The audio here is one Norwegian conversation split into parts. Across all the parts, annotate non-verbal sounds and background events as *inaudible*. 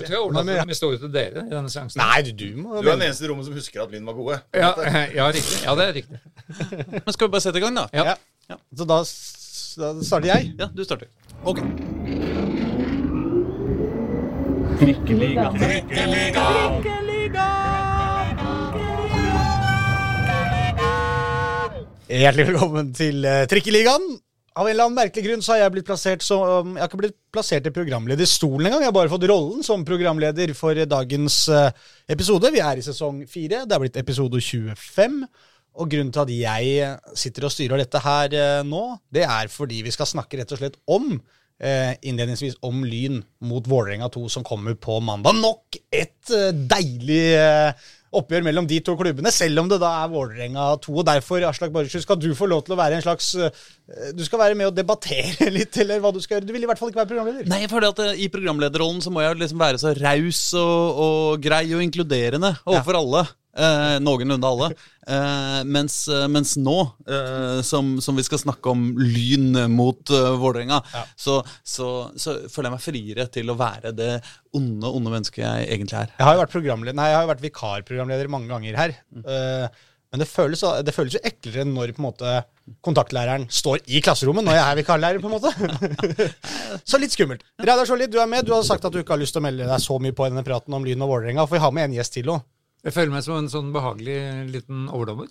Jeg tror jeg overlater den historien til dere i denne seansen. Nei, du, du må Du er den eneste i rommet som husker at Lyn var gode. Ja, *laughs* ja, riktig. Ja, det er riktig. *laughs* Men skal vi bare sette i gang, da? Ja. Ja. Så da, da starter jeg. Ja, du starter. Ok. Hjertelig velkommen til uh, Trikkeligaen. Av en eller annen merkelig grunn så har jeg blitt plassert som Jeg har ikke blitt plassert i programlederstolen engang. Jeg har bare fått rollen som programleder for dagens eh, episode. Vi er i sesong fire. Det er blitt episode 25. Og grunnen til at jeg sitter og styrer dette her eh, nå, det er fordi vi skal snakke rett og slett om eh, innledningsvis om Lyn mot Vålerenga 2 som kommer på mandag. Nok et deilig oppgjør mellom de to klubbene, selv om det da er Vålerenga 2. Og derfor, Aslak Borgersrud, skal du få lov til å være en slags eh, Du skal være med og debattere *laughs* litt, eller hva du skal gjøre. Du vil i hvert fall ikke være programleder. Nei, for det at eh, I programlederrollen så må jeg liksom være så raus og, og grei og inkluderende overfor alle. Eh, noenlunde alle. Eh, mens, eh, mens nå, eh, som, som vi skal snakke om Lyn mot uh, Vålerenga, så, så, så føler jeg meg friere til å være det onde, onde mennesket jeg egentlig er. Jeg har jo vært, programleder, nei, jeg har jo vært vikarprogramleder mange ganger her. Eh, men det føles, det føles jo eklere når på en måte kontaktlæreren står i klasserommet når jeg er vikarlærer. på en måte. *laughs* så litt skummelt. Reidar Sjåli, du er med. Du har sagt at du ikke har lyst til å melde deg så mye på i denne praten om Lyn og Vålerenga. For vi har med en gjest til òg. Jeg føler meg som en sånn behagelig liten overdommer.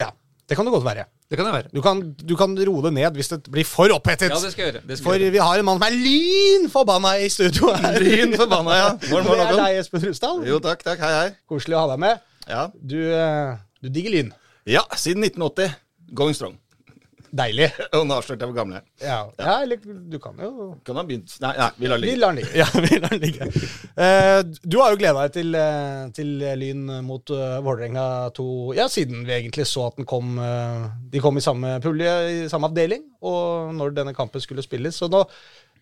Ja, det kan det godt være. Det kan det være. Du kan, du kan roe det ned hvis det blir for opphetet. Ja, det skal jeg gjøre. Det skal For gjøre. vi har en mann som er lyn forbanna i studio her. Lyn forbanna, ja. Morgen, Det er deg, Espen Rusdal. Jo, takk, takk. Hei, hei. Koselig å ha deg med. Ja. Du, eh, du digger lyn. ja, siden 1980. Going strong. Deilig. *laughs* Og nå avslørte jeg hvor gammel jeg er. Ja, ja eller du kan jo Kan ha begynt Nei, nei vi lar den ligge. lar den ligge. Ja, *laughs* vi lar den ligge. Uh, du har jo gleda deg til, eh, til Lyn mot uh, Vålerenga 2 ja, siden vi egentlig så at den kom uh, De kom i samme pulje, i samme avdeling, og når denne kampen skulle spilles. Så nå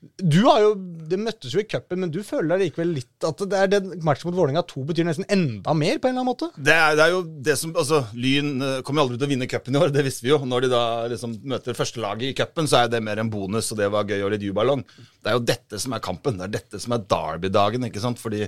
Du har jo Det møttes jo i cupen, men du føler likevel litt at det er den matchen mot Vålerenga 2 betyr nesten enda mer, på en eller annen måte? Det er, det er jo det som Altså, Lyn eh, kommer jo aldri til å vinne cupen i år, det visste vi jo. Når de da liksom møter førstelaget i cupen, så er det mer en bonus, og det var gøy og litt jubalong. Det er jo dette som er kampen. Det er dette som er derby-dagen, ikke sant. Fordi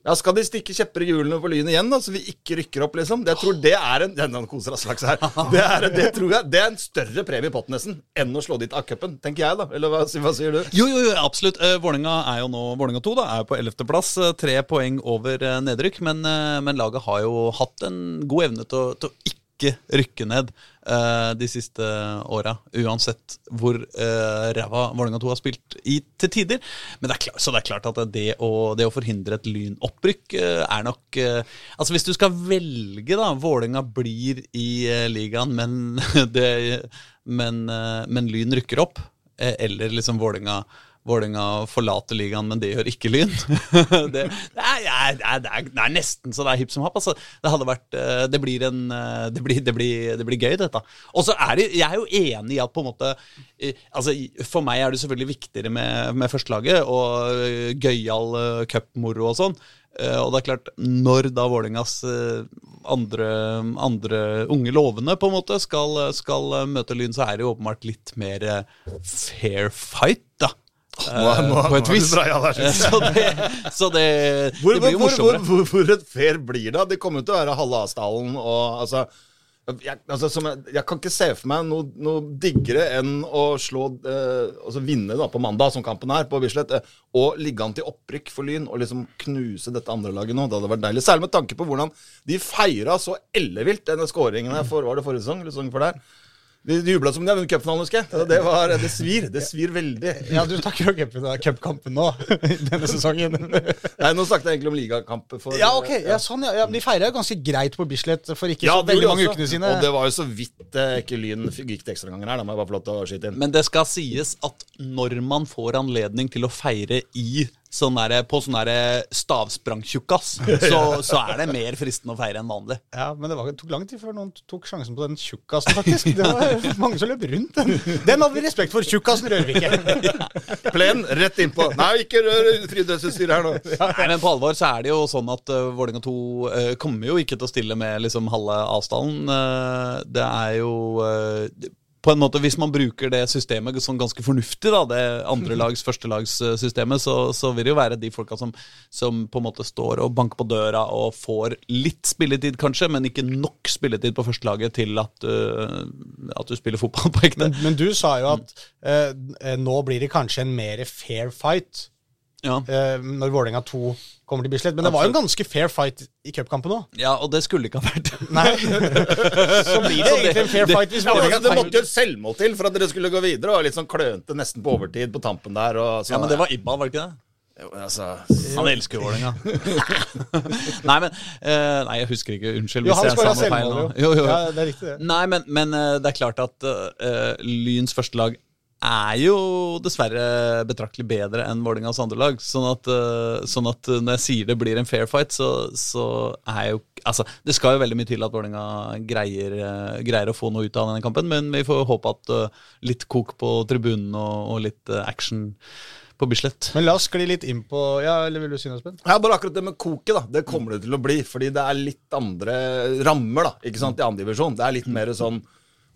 ja, Skal de stikke kjepper i hjulene for Lyn igjen, da, så vi ikke rykker opp, liksom? Jeg tror det er en Den koser av slags her. Det er, det, tror jeg, det er en større premie i potten nesten enn å slå dit av cupen, tenker jeg, da. Eller hva, hva sier du? Jo, jo, jo, absolutt. Vålinga er jo nå Vålinga 2 da, er på 11.-plass. Tre poeng over eh, nedrykk. Men, eh, men laget har jo hatt en god evne til å, til å ikke rykke ned eh, de siste åra. Uansett hvor uh, ræva Vålerenga 2 har spilt i til tider. Det klart, så det er klart at det å, det å forhindre et lynopprykk uh, er nok Altså Hvis du skal velge, da Vålerenga blir i ligaen, men, *laughs* det, men, men Lyn rykker opp, eller liksom Vålerenga Vålerenga forlater ligaen, men det gjør ikke Lyn. *laughs* det, det, er, det, er, det, er, nesten så det er hipp som happ. Altså. Det hadde vært eh, Det blir en eh, Det blir, det blir, det blir gøy, dette. Og så er Jeg er jo enig i at på en måte eh, Altså, For meg er det selvfølgelig viktigere med, med førstelaget og gøyal cupmoro og sånn. Og det er klart, når da Vålerengas andre, andre unge lovende på en måte skal, skal møte Lyn, så er det jo åpenbart litt mer fair fight, da. Nå, på et vis. *laughs* Så det, så det, Hvor, det blir jo hvor, hvor, morsommere. hvor, hvor et fair blir det? Det kommer jo til å være halve Asdalen og altså jeg, altså, som jeg, jeg kan ikke se for meg noe, noe diggere enn å slå eh, Altså vinne da på mandag, som kampen er, på Bislett, eh, og ligge an til opprykk for Lyn og liksom knuse dette andre laget nå. Det hadde vært deilig. Særlig med tanke på hvordan de feira så ellevilt denne skåringen her for, var det forrige sesong Liksom for der. De jubla som de har vunnet cupfinalen, husker jeg. Det, var, det svir. Det svir veldig. Ja, du snakker om cupen- cupkampen nå, *laughs* denne sesongen. Nei, nå snakket jeg egentlig om ligakamp. For, Ja, ok, ja, sånn, ja. De feira jo ganske greit på Bislett for ikke Ja, så veldig mange også. ukene sine. Og det var jo så vidt eh, ikke Lyn gikk til ekstraomganger her. Da må jeg bare få lov til å skyte inn. Men det skal sies at når man får anledning til å feire i sånn der, på sånn der stavsprangtjukkas, *laughs* så, så er det mer fristende å feire enn vanlig. Ja, men det, var, det tok lang tid før noen tok sjansen på den tjukkasen, faktisk. Det var *laughs* mange som løp rundt den. Den hadde vi respekt for. Tjukkasen rører vi ikke. *laughs* Plen rett innpå. Nei, ikke rør friidrettsutstyret her nå. Nei, men på alvor så er det jo sånn at uh, Vålerenga 2 uh, kommer jo ikke til å stille med liksom halve avstanden. Uh, det er jo eh, på en måte, Hvis man bruker det systemet sånn ganske fornuftig, da, det andrelags, førstelagssystemet, så, så vil det jo være de folka som, som på en måte står og banker på døra og får litt spilletid, kanskje, men ikke nok spilletid på førstelaget til at, uh, at du spiller fotball på ekte. Men, men du sa jo at eh, eh, nå blir det kanskje en mer fair fight Ja. eh, når Vålerenga 2 kommer til Bislett. Men det var jo en ganske fair fight i cupkampen òg. ja, og det skulle ikke ha vært *laughs* Nei. Så blir det egentlig en fair det- fight hvis Ja, Vålerenga altså, det måtte jo et selvmål til for at dere skulle gå videre. Og litt sånn klønete nesten på overtid på tampen der. Og så, Ja, men det var Ibba, var det ikke det? Altså, Han elsker jo Vålerenga. *laughs* nei, men uh, Nei, jeg husker ikke. Unnskyld hvis jeg sa noe feil nå. jo. Jo, jo. Ja, det er riktig, det. Nei, men, men uh, det er klart at uh, Lyns første lag er jo dessverre betraktelig bedre enn Vålerengas andre lag. Sånn at, eh, sånn at når jeg sier det blir en fair fight, så, så er jo Altså, det skal jo veldig mye til at Vålerenga greier, eh, greier å få noe ut av denne kampen, men vi får håpe at eh, litt kok på tribunen og, og litt action på Bislett. Men la oss skli litt inn på Ja, eller vil du si noe, Espen? Ja, bare akkurat det med koket, da. Det kommer det til å bli. Fordi det er litt andre rammer, da. Ikke sant, i andre divisjon. Det er litt mer sånn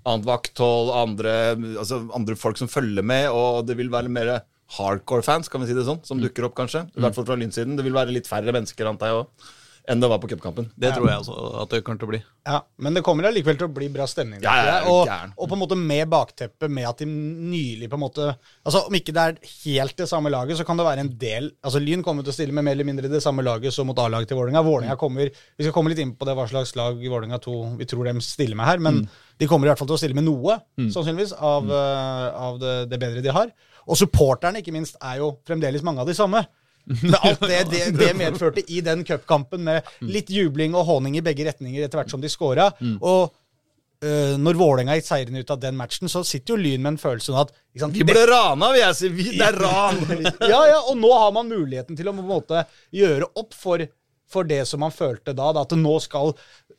annet vakthold, andre, altså, andre folk som følger med, og det vil være mer hardcore fans, kan vi si det sånn, som dukker opp, kanskje. I hvert fall fra Lynsiden. Det vil være litt færre mennesker, antar jeg òg, enn det var på cupkampen. Det tror jeg også at det kommer til å bli. Ja, Men det kommer allikevel til å bli bra stemning. Ja, ja, ja, og, og på en måte med bakteppet med at de nylig på en måte Altså Om ikke det er helt det samme laget, så kan det være en del Altså Lyn kommer til å stille med mer eller mindre det samme laget som mot A-laget til Vålerenga. Vålerenga kommer Vi skal komme litt inn på det hva slags lag Vålerenga 2 vi tror de stiller med her, men de kommer i hvert fall til å stille med noe, sannsynligvis, av, eh, av det, det bedre de har. Og supporterne, ikke minst, er jo fremdeles mange av de samme. Med alt *laughs* det, det, det medførte i den cupkampen, med litt jubling og håning i begge retninger etter hvert som de scora. Og uh, når Vålerenga gikk seieren ut av den matchen, så sitter jo Lyn med en følelse av at sant, Vi ble rana, vil jeg si. Vi, det er ran! *laughs* ja, ja, og nå har man muligheten til å måte gjøre opp for, for det som man følte da. da at nå skal,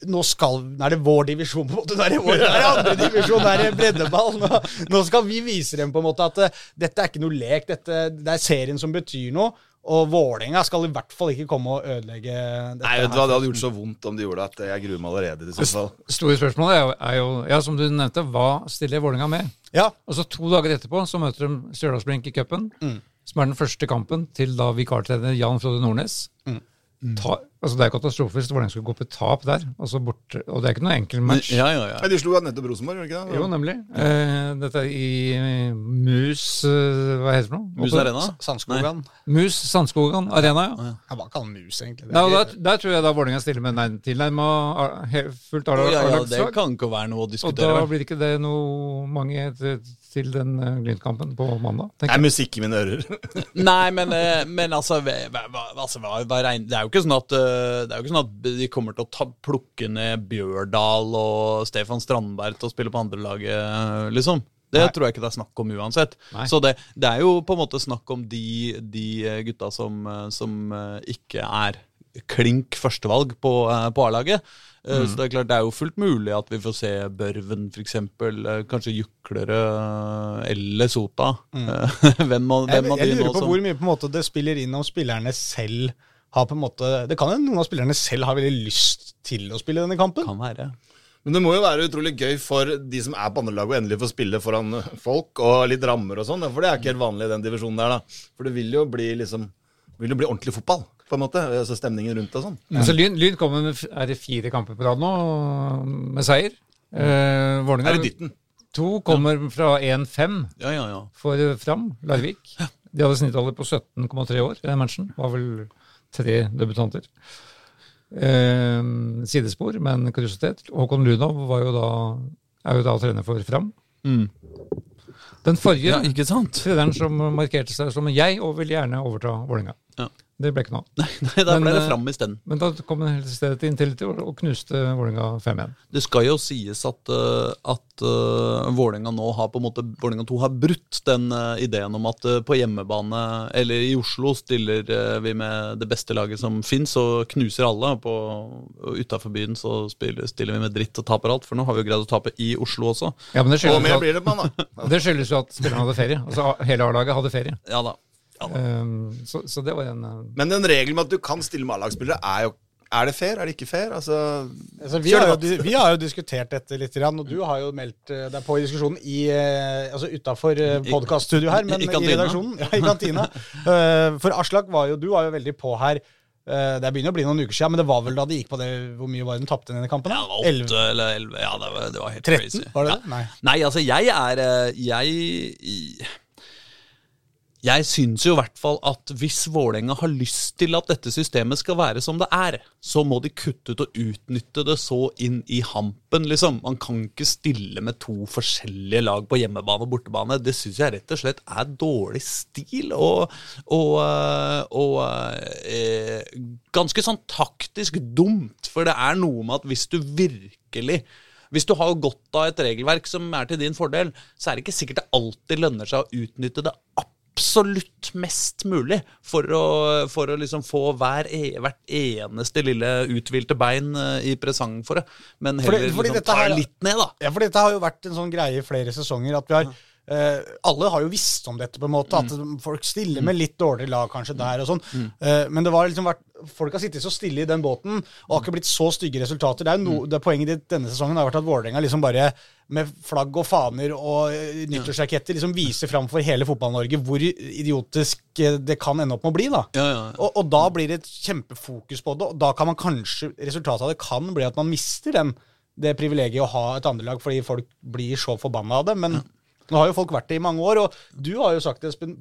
nå skal Nå er det vår divisjon, på en måte. Nå er det, vår, nå er det andre divisjon, nå er det breddeball. Nå, nå skal vi vise dem på en måte at uh, dette er ikke noe lek, dette, det er serien som betyr noe. Og Vålerenga skal i hvert fall ikke komme og ødelegge dette. Nei, vet du hva, Det hadde gjort så vondt om de gjorde det, at jeg gruer meg allerede. i så fall. Store spørsmålet er jo, er jo, ja, som du nevnte, hva stiller Vålerenga med? Ja, Og så To dager etterpå så møter de Stjørdalsblink i cupen, som er den første kampen til da vikartrener Jan Frode Nordnes. Ta, altså Det er katastrofe hvis Vålerenga skulle gå på tap der. Altså borte, og det er ikke noe enkel match. Ja, ja, ja. De slo nettopp Rosenborg, gjorde de ikke det? Jo, nemlig. Eh, dette er i eh, Mus eh, Hva heter det for noe? Mus Arena? Sandskogan. Mus Sandskogan Arena, ja. ja. Hva kaller den mus, egentlig. Det Nei, er og der, der tror jeg da Vålerenga stiller med nei- tilnærma fullt fullt Ja, ja, det kan ikke være noe å diskutere. og da blir det ikke det noe mange til, den Glimt-kampen på mandag. Det er musikk i mine ører. *laughs* Nei, men, eh, men altså, hva- hva- altså hva- hva regn- Det er jo ikke sånn at eh, Det er jo ikke sånn at de kommer til å ta, plukke ned Bjørdal og Stefan Strandberg til å spille på andrelaget, liksom. Det Nei. tror jeg ikke det er snakk om uansett. Nei. Så det, det er jo på en måte snakk om de, de eh, gutta som, eh, som eh, ikke er klink førstevalg på, eh, på A-laget. Mm. Så det er klart det er jo fullt mulig at vi får se Børven f.eks. Kanskje Juklere eller Sota. Mm. *laughs* Hvem, av- de hvem av jeg de lurer på som hvor mye på en måte det spiller inn om spillerne selv har på en måte Det kan jo noen av spillerne selv har veldig lyst til å spille denne kampen. kan være. Men det må jo være utrolig gøy for de som er på andre lag, å endelig få spille foran folk og litt rammer og sånn. For det er ikke helt vanlig i den divisjonen der, da. For det vil jo bli liksom vil jo bli ordentlig fotball, på en måte. Altså stemningen rundt og sånn. Altså, Lyn, Lyn kommer med er det fire kamper på rad nå med seier. Eh, Vålerenga Er det ditten to kommer fra 1-5 Ja, ja, ja. for Fram, Larvik. De hadde snittalder på 17,3 år i den matchen. Var vel tre debutanter. Eh, sidespor, men kuriositet. Håkon Lunov var jo da, er jo da trener for Fram. Mm. Den forrige Ja, ikke sant? treneren som markerte seg som jeg, og vil gjerne overta Vålerenga. Ja. Det ble ikke noe av. Nei, da Men, ble det eh, fram isteden. Men da kom i stedet til Intility og knuste Vålerenga 5-1. Det skal jo sies at, uh, at uh, Vålerenga nå har på en måte Vålerenga 2 har brutt den uh, ideen om at uh, på hjemmebane, eller i Oslo, stiller uh, vi med det beste laget som fins og knuser alle. På, og utafor byen så spiller, stiller vi med dritt og taper alt, for nå har vi jo greid å tape i Oslo også. Ja, men det skyldes, jo at, blir det på da. *laughs* det skyldes jo at spillerne hadde ferie. Altså Hele A-laget hadde ferie. Ja da. Ja. Um, så, så det var en uh, Men den regelen med at du kan stille med A-lagsspillere, er jo Er det fair? Er det ikke fair? Altså, Altså, vi, har jo, vi har jo diskutert dette litt, og du har jo meldt eh, deg på i diskusjonen i, eh, altså utafor podkaststudioet her, men i i, redaksjonen. Ja, i kantina. *laughs* Eh, For Aslak var jo, du var jo veldig på her. Det begynner å bli noen uker siden, men det var vel da det gikk på det Hvor mye var det de tapte denne kampen? Ja, det var 11? eller elleve. Ja, det var, det var helt 13? crazy. Var det ja. det? Nei. Nei, altså, jeg er Jeg Jeg syns jo i hvert fall at hvis Vålerenga har lyst til at dette systemet skal være som det er, så må de kutte ut og utnytte det så inn i hampen, liksom. Man kan ikke stille med to forskjellige lag på hjemmebane og bortebane. Det syns jeg rett og slett er dårlig stil, og, og, eh, og eh, ganske sånn taktisk dumt. For det er noe med at hvis du virkelig hvis du har godt av et regelverk som er til din fordel, så er det ikke sikkert det alltid lønner seg å utnytte det absolutt mest mulig for å, for å liksom få hver, e, hvert eneste lille uthvilte bein eh, i presang for det. Men heller fordi liksom ta her- litt ned, da. Ja, for dette har jo vært en sånn greie i flere sesonger. at vi har eh, Alle har jo visst om dette, på en måte, at folk stiller med litt dårlig lag kanskje der og sånn. Eh, men det var liksom vært folk har sittet så stille i den båten og har ikke blitt så stygge resultater. Det er jo no, det Poenget ditt denne sesongen har vært at Vålerenga liksom bare med flagg og faner og eh, nyttårsraketter liksom viser fram for hele Fotball-Norge hvor idiotisk det kan ende opp med å bli. da. Ja, ja. Og, og da blir det et kjempefokus på det, og da kan man kanskje Resultatet av det kan bli at man mister den, det privilegiet å ha et andrelag fordi folk blir så forbanna av det. Men nå har jo folk vært det i mange år, og du har jo sagt Espen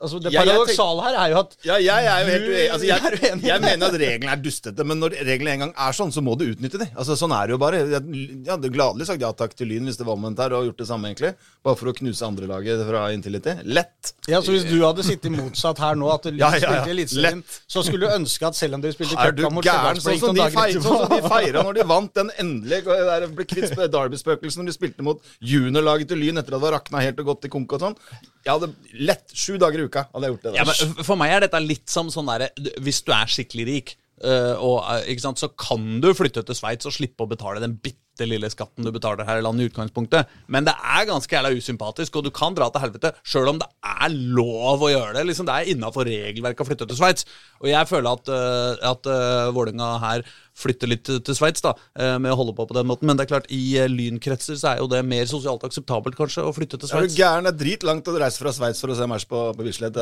altså Det paradoksale her er jo at Ja, jeg er jo helt uenig. Altså, jeg, jeg mener at reglene er dustete, men når reglene en gang er sånn, så må du utnytte dem. Altså, sånn er det jo bare. Jeg hadde gladelig sagt ja takk til Lyn hvis det var omvendt her, og gjort det samme, egentlig. Bare for å knuse andrelaget fra Intility. Lett. ja, så Hvis du hadde sittet motsatt her nå, at Lyn Ja, ja, ja. spilte Eliteserien, så skulle du ønske at selv om dere spilte cupkamp mot gæren? Sånn som de, feir, sånn de feira når de vant den endelige ble kvitt sp- Derby-spøkelsen når de spilte mot juniorlaget til Lyn etter at det var rakna helt og gått i konk og sånn. Jeg hadde lett sju dager i uka hadde jeg gjort det. Ja, Der. men For meg er dette litt som sånn derre Hvis du er skikkelig rik, øh, og, ikke sant, så kan du flytte til Sveits og slippe å betale den bitte lille skatten du betaler her i landet i utgangspunktet. Men det er ganske jævla usympatisk, og du kan dra til helvete sjøl om det er lov å gjøre det. Liksom, det er innafor regelverket å flytte til Sveits. Og jeg føler at, øh, at øh, Vålerenga her flytter litt til, til Sveits øh, med å holde på på den måten. Men det er klart, i øh, lynkretser så er jo det mer sosialt akseptabelt kanskje å flytte til Er du gæren? Det er dritlangt å reise fra Sveits for å se match på, på Bislett.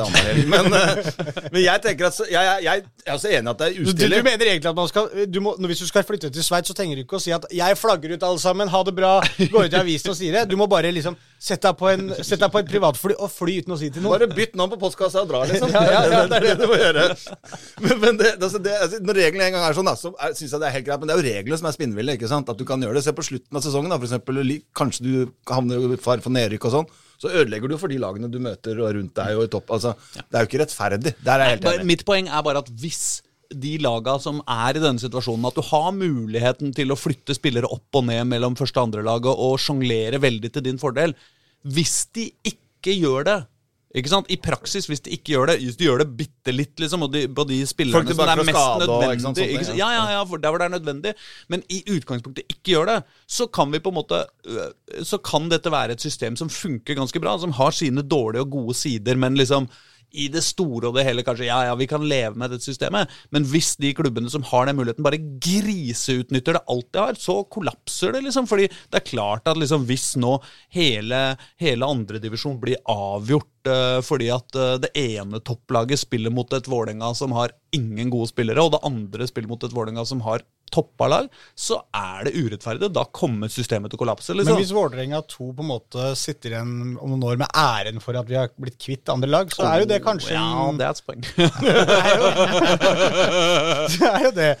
Men, eh, *laughs* men jeg tenker at jeg, jeg, jeg er også enig at det er Du, du mener egentlig at man skal du må, Hvis du skal flytte til Sveits, så trenger du ikke å si at 'jeg flagger ut alle sammen, ha det bra', gå ut i avisen og si det. Du må bare liksom sette deg på, en, sette deg på et privatfly og fly uten å si til noen. Bare bytt navn på postkassa og dra, liksom. Ja, ja, ja, *laughs* det er det du må gjøre. Men, men det, altså, det, altså, når reglene en gang er sånn, da, så syns jeg det er helt greit. Men det er jo reglene som er spinnville. ikke sant? At du kan gjøre det. Se på slutten av sesongen, da, eksempel. Kanskje du havner i fare for nedrykk og sånn. Så ødelegger du for de lagene du møter og rundt deg og i topp. Altså, Det er jo ikke rettferdig. Der er jeg helt enig. Mitt poeng er bare at hvis de laga som er i denne situasjonen, at du har muligheten til å flytte spillere opp og ned mellom første og andre laget og sjonglere veldig til din fordel Hvis de ikke gjør det ikke sant? I praksis, hvis de ikke gjør det Hvis de gjør det bitte litt, liksom, de, på de spillerne Folk som er mest skade ikke nødvendig sant, sånne ikke sant? Ja, ja, ja, for der hvor det er nødvendig. Men i utgangspunktet ikke gjør det, så kan vi på en måte øh, Så kan dette være et system som funker ganske bra, som har sine dårlige og gode sider, men liksom i det store og det hele kanskje, ja, ja, vi kan leve med dette systemet, men hvis de klubbene som har den muligheten, bare griseutnytter det alt de har, så kollapser det, liksom. Fordi det er klart at liksom, hvis nå hele, hele andredivisjon blir avgjort eh, fordi at eh, det ene topplaget spiller mot et Vålerenga som har ingen gode spillere, og det andre spiller mot et Vålerenga som har toppa lag, så er det urettferdig. Da kommer systemet til å kollapse. Men liksom. hvis Vålerenga 2 på en måte sitter igjen om noen år med æren for at vi har blitt kvitt andre lag, så er jo det kanskje Ja, det er et poeng. *laughs* *laughs* Det er jo det. Så Men sier det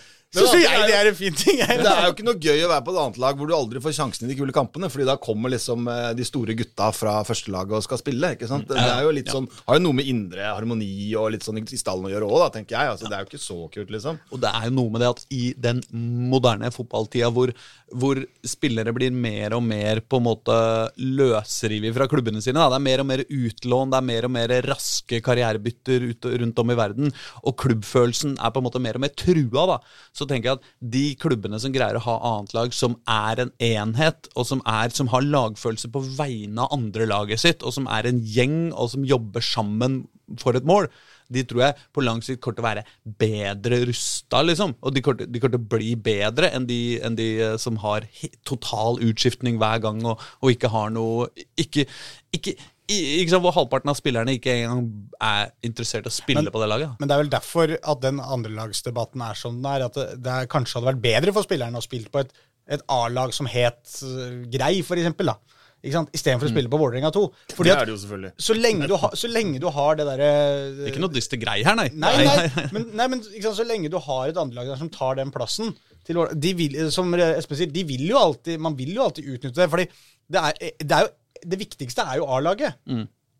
er jeg det er en fin ting. Jeg. Det er jo ikke noe gøy å være på et annet lag hvor du aldri får sjansen i de kule kampene, fordi da kommer liksom eh, de store gutta fra førstelaget og skal spille. ikke sant? Det er jo litt sånn, Har jo noe med indre harmoni og litt sånn i stallen å gjøre òg, tenker jeg. altså Det er jo ikke så kult, liksom. Og det er jo noe med det at i den moderne fotballtida hvor, hvor spillere blir mer og mer på en måte løsrevet fra klubbene sine, da. det er mer og mer utlån, det er mer og mer raske karrierebytter rundt om i verden, og klubbfølelsen er på en måte mer og mer trua, da. Så tenker jeg at de klubbene som greier å ha annet lag som er en enhet, og som, er, som har lagfølelse på vegne av andre laget sitt, og som er en gjeng, og som jobber sammen for et mål, de tror jeg på lang sikt kommer til å være bedre rusta, liksom. Og de kommer til- å bli bedre enn de, enn de eh, som har total utskiftning hver gang og, og ikke har noe Ikke, ikke, ikke sant, Hvor halvparten av spillerne ikke engang er interessert i å spille Men- på det laget. Men det er vel derfor at den andrelagsdebatten er som den er. At det, det er, kanskje hadde vært bedre for spillerne å spille på et, et A-lag som het uh, Grei, for eksempel. Da. Ikke sant? Istedenfor å spille på Vålerenga 2. Fordi Det er det jo selvfølgelig. så lenge, du har, så lenge du har det derre Ikke noe dyster grei her, nei. Nei, nei, men, nei, men ikke sant, så lenge du har et andrelag der som tar den plassen til, de vil, Som Espen sier, de vil jo alltid, man vil jo alltid utnytte det. fordi det, er, det, er jo, det viktigste er jo A-laget.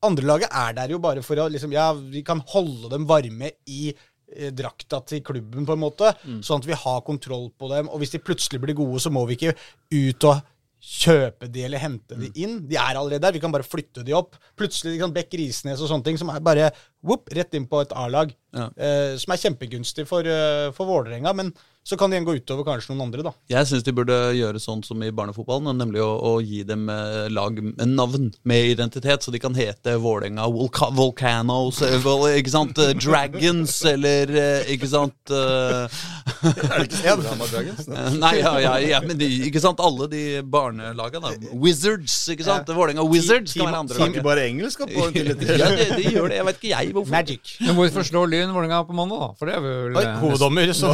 Andrelaget er der jo bare for å liksom, Ja, vi kan holde dem varme i eh, drakta til klubben, på en måte, sånn at vi har kontroll på dem. Og hvis de plutselig blir gode, så må vi ikke ut og kjøpe de eller hente de inn. De er allerede der. Vi kan bare flytte de opp. Plutselig kan Bekk Risnes og sånne ting som er bare whoop, rett inn på et A-lag. Ja. Eh, som er kjempegunstig for, uh, for Vålerenga, men så kan det igjen gå utover kanskje noen andre, da. Jeg syns de burde gjøre sånn som i barnefotballen, nemlig å, å gi dem eh, lag med navn, med identitet, så de kan hete Vålerenga Volca Volcanoes, eh, ikke sant? Eh, Dragons, eller eh, ikke sant uh... Er det ikke *laughs* Storhamar Dragons? Eh, Nei, ja, ja, ja, men de, ikke sant, alle de barnelaga, da. Wizards, ikke sant? Vålerenga Wizards Team- kan være andre Ikke laget. bare engelsk til *laughs* Ja, de, de gjør det. Jeg vet ikke jeg hvorfor. Magic. Men hvorfor slår Lyn Vålerenga på mandag, da? For det er vel Oi, eh, hoveddommer, så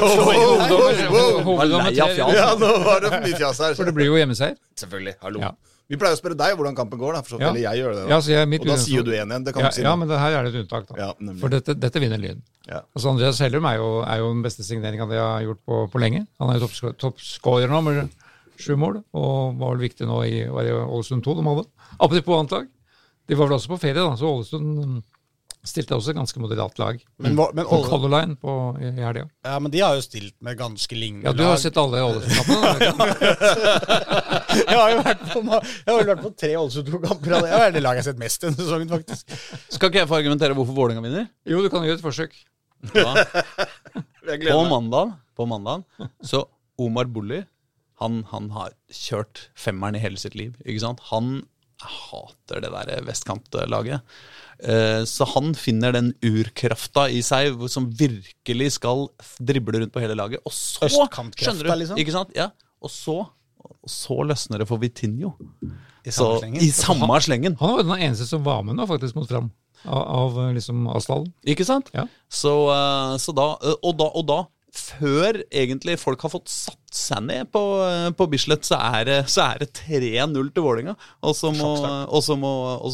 Hoveddommer, tre- Ja, nå var det for mye fjas her. For det blir jo hjemmeseier. Selvfølgelig. Hallo. Ja. Vi pleier å spørre deg hvordan kampen går, da. For så Ja. eller jeg gjør det. Da. Ja, så jeg, mitt Og da sier jo du 1-1. Det kan Ja, du si. ja, men det her er det et unntak, da. Ja. For dette, dette vinner Lyn. Ja. Altså Andreas Hellum er jo, er jo den beste signeringa de har gjort på, på lenge. Han er jo toppsco- toppscorer nå med sju mål, og var vel viktig nå i, var det Ålesund 2 de hadde. Apropos antak. De var vel også på ferie, da, så Ålesund mm, stilte også et ganske moderat lag. Men, Vå- men, På Åle- Color Line på, i, i helga. ja, men de har jo stilt med ganske lignende lag. Ja, du har lag. sett alle Ålesund-kampene? *laughs* jeg har jo vært på, jeg har vært på tre Ålesund 2-kamper. Det er det laget jeg har sett mest denne sesongen, faktisk. Skal ikke jeg få argumentere hvorfor Vålerenga vinner? Jo, du kan gjøre et forsøk. Ja. *laughs* På mandag, på mandag så Omar Bulli han, han har kjørt femmeren i hele sitt liv. ikke sant? Han hater det der vestkantlaget. Eh, Så han finner den urkrafta i seg som virkelig skal drible rundt på hele laget. Og så skjønner du, liksom? Ikke sant? Ja. Og så, og så løsner det for Vitinho. I Så, samme slengen. I samme slengen. Han var den eneste som var med nå, faktisk, mot Fram. Av, av liksom Asdalen. Ikke sant? Ja. Så, eh, så da, eh, og da Og da, før egentlig folk har fått satt seg ned på, eh, på Bislett, så er det, det 3-0 til Vålerenga. Og så må, og så må,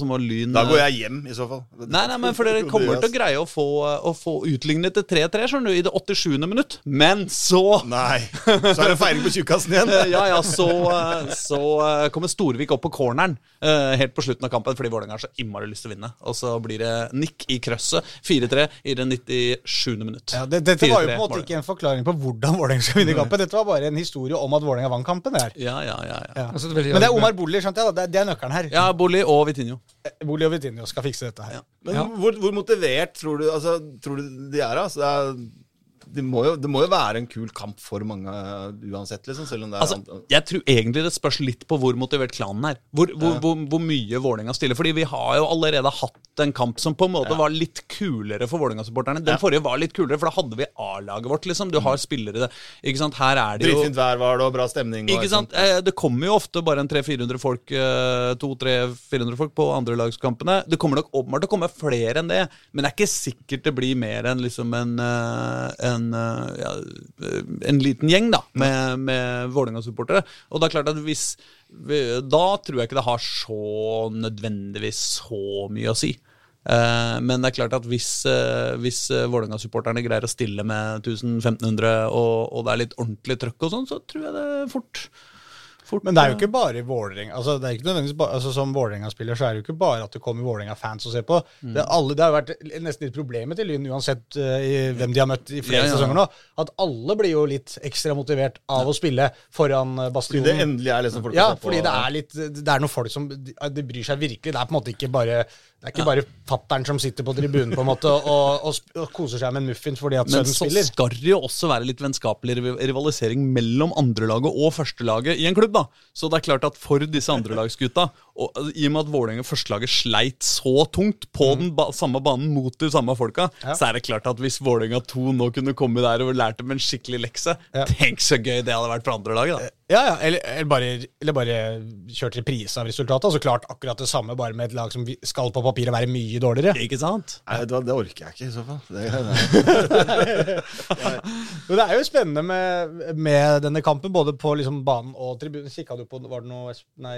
må Lyn Da går jeg hjem, i så fall. Nei, nei, men for dere kommer til å greie å få, å få utlignet til 3-3 skjønner du, i det 87. minutt. Men så Nei. Så er det feiring på tjukkasen igjen. Eh, *laughs* Ja, ja, så, eh, så eh, kommer Storvik opp på corneren eh, helt på slutten av kampen fordi Vålerenga har så innmari lyst til å vinne. Og så blir det nikk i krøsset. 4-3 i det 97. minutt. Ja, det, dette var jo på en måte ikke en forklaring på hvordan Vålerenga skal vinne kampen. Dette var bare en historie om at Vålerenga vant kampen. Der. Ja, ja, ja. ja. Ja. Altså, det Men det er Omar Bolli, skjønte jeg. da. Det er, det nøkkelen her. Ja, Bolli og Vitinho. Bolli og Vitinho skal fikse dette her. Men Ja. hvor, hvor motivert tror du, altså, tror du de er? Altså, det, er det, må jo, det må jo være en kul kamp for mange uh, uansett, liksom. Selv om det er Altså, jeg tror egentlig det spørs litt på hvor motivert klanen er. Hvor, hvor, hvor, hvor mye Vålerenga stiller. Fordi vi har jo allerede hatt en kamp som på en måte var litt kulere for Vålerenga-supporterne. Den forrige var litt kulere, for da hadde vi A-laget vårt, liksom. Du har spillere Ikke sant, her er det jo Dritfint vær var det, og bra stemning. Og, Ikke sant? Eh, Det kommer jo ofte bare en 300-400 folk eh, 200-400 folk på andrelagskampene. Det kommer nok åpenbart til å komme flere enn det, men det er ikke sikkert det blir mer enn liksom en, eh, en, eh, ja, eh, en liten gjeng da, med, med Vålerenga-supportere. Og det er klart at hvis Da tror jeg ikke det har så nødvendigvis så mye å si. Eh, men det er klart at hvis, hvis Vålerenga-supporterne greier å stille med 1500 og, og det er litt ordentlig trøkk og sånn, så tror jeg det fort, fort Men det er jo ikke bare Vålerenga. Altså, det er ikke nødvendigvis bare, altså, Som Vålerenga-spiller så er det jo ikke bare at det kommer Vålerenga-fans og ser på. Mm. Det, alle, det har vært nesten litt problemet til Lyn, uansett uh, i, hvem de har møtt i flere Ja, ja, ja. sesonger nå. At alle blir jo litt ekstra motivert av å spille foran bastionen. Fordi det endelig er liksom folk Ja, å se på. fordi det er litt Det er noen folk som de, de bryr seg virkelig. Det er på en måte ikke bare Det er ikke bare fattern som sitter på tribunen på en måte og, og, og koser seg med en muffins fordi at Men så skal det jo også være litt vennskapelig rivalisering mellom andrelaget og førstelaget i en klubb. da. Så det er klart at for disse andrelagsgutta Og altså, I og med at Vålerenga førstelaget sleit så tungt på den ba samme banen mot de samme folka, Ja. så er det klart at hvis Vålerenga 2 nå kunne komme der og lært dem en skikkelig lekse Ja. Tenk så gøy det hadde vært for andre laget, da. Ja, ja, eller, eller, bare, eller bare kjørt reprise av resultatet. Altså klart akkurat det samme, bare med et lag som skal på papiret være mye dårligere. Ikke sant? Nei, det, det orker jeg ikke i så fall. Det, det, *laughs* Men det er jo spennende med, med denne kampen, både på liksom banen og tribunen. Kikka du på Var det noe Nei,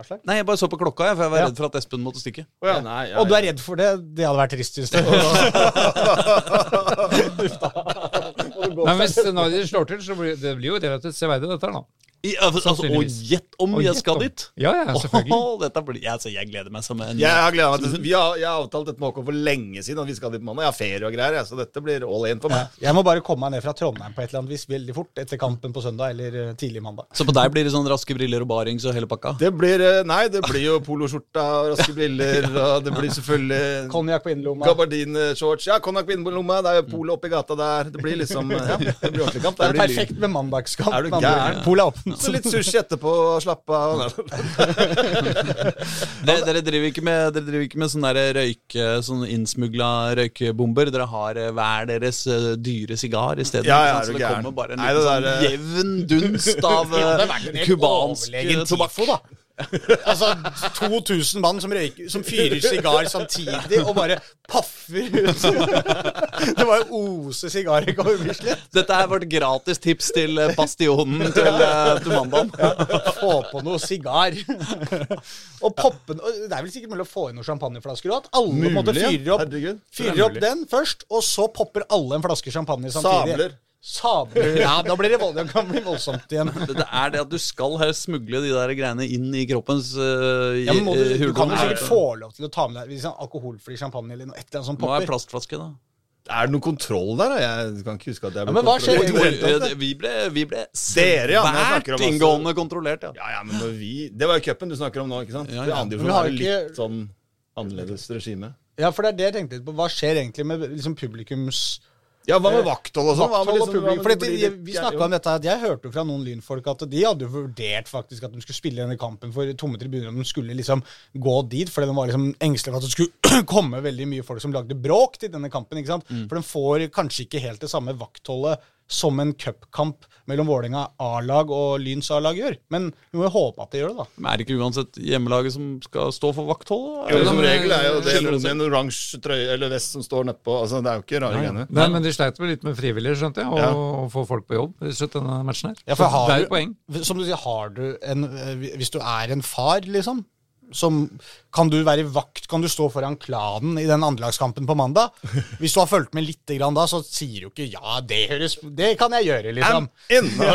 Aslak? Nei, jeg bare så på klokka, jeg, for jeg var Ja. redd for at Espen måtte stikke. Oh, ja, nei, ja, Og du er redd for det? Det hadde vært trist, syns du. *laughs* Men Hvis Nardi slår til, så blir det blir jo relativt severdig, dette her, da. I, altså, altså, og gjett om Og jeg skal om. dit! Ja, ja, selvfølgelig. Oh, dette blir, altså, jeg gleder meg som en Jeg har gledet meg til Vi har, jeg har avtalt dette med Håkon for lenge siden, at vi skal dit på mandag. Jeg har ferie og greier, jeg, så dette blir all in for meg. Jeg må bare komme meg ned fra Trondheim på et eller annet vis veldig fort etter kampen på søndag eller eh, tidlig mandag. Så på deg blir det sånn raske briller og barings og hele pakka? Det blir eh, Nei, det blir jo poloskjorta og raske briller, *laughs* og det blir selvfølgelig Konjakk på innerlomma. gabardinshorts. Ja, konjakk på innerlomma. det er jo polet oppi gata der. Det blir liksom Ja, *laughs* det blir ordentlig kamp. Det er perfekt med mandagskamp. Er du gæren? Polet. Så litt sushi etterpå, og slappe av. *laughs* Dere, dere driver ikke med, dere driver ikke med sånne der røyke, sånn innsmugla røykebomber? Dere har eh, hver deres eh, dyre sigar i stedet? Ja, ja, så det gæren? kommer bare en Nei, liten det sånn der, eh, jevn dunst av *laughs* Det overlegen tobakk. Altså 2000 mann som røyker Som fyrer sigar samtidig og bare paffer ut. Det var jo ose sigarer over Bislett. Dette er vårt gratis tips til eh, Bastionen til, eh, til mandagen. Få på noe sigar. Og poppen og Det er vel sikkert mulig å få inn noen champagneflasker òg? At alle Mulig, måtte fyrer opp, fyrer opp den først, og så popper alle en flaske champagne samtidig. Sabler. Sabler. *laughs* Ja, da blir det, vold, det kan bli voldsomt igjen. *laughs* Det det er det at du skal helst smugle de der greiene inn i kroppens uh, Ja, men må du, du kan jo sikkert få lov til å ta med deg liksom, er alkoholfri champagne eller noe, et eller annet som Nå er plastflaske, da. Er det noen kontroll der? Jeg kan ikke huske at jeg ble men hva skjer Vi. Vi ble, vi ble Dere, ja, svært altså- inngående kontrollert, ja. Ja, ja, men vi Det var jo cupen du snakker om nå, ikke sant? Ja, Det ja. andre vi har ikke- litt sånn annerledes regime. Ja, for det er det jeg tenkte litt på. Hva skjer egentlig med liksom publikums Ja, hva med vakthold og sånn? Vakthold og liksom- publikum? For det vi snakka om dette at Jeg hørte fra noen lynfolk at de hadde vurdert faktisk at de skulle spille denne kampen for tomme tribuner. Om de skulle liksom gå dit, fordi de var liksom engstelige for at det skulle *clears throat* komme veldig mye folk som lagde bråk til denne kampen. ikke sant? Mm. For de får kanskje ikke helt det samme vaktholdet som en cupkamp mellom Vålerenga A-lag og Lyns A-lag gjør. Men vi må jo håpe at det gjør det, da. Men er det ikke uansett hjemmelaget som skal stå for vakthold? Jo, som regel er jo det med en oransje trøye eller vest som står nedpå. Altså, det er jo ikke rare greiene. Nei, men de sleit vel litt med frivillige, skjønte jeg, og Ja. å få folk på jobb i slutt denne matchen her. Ja, for det er du- poeng. Som du sier, har du en eh, Hvis du er en far, liksom, som Kan du være vakt? Kan du stå foran klanen i den andrelagskampen på mandag? Hvis du har fulgt med litt grann da, så sier du ikke 'ja, det høres Det kan jeg gjøre', liksom. ja.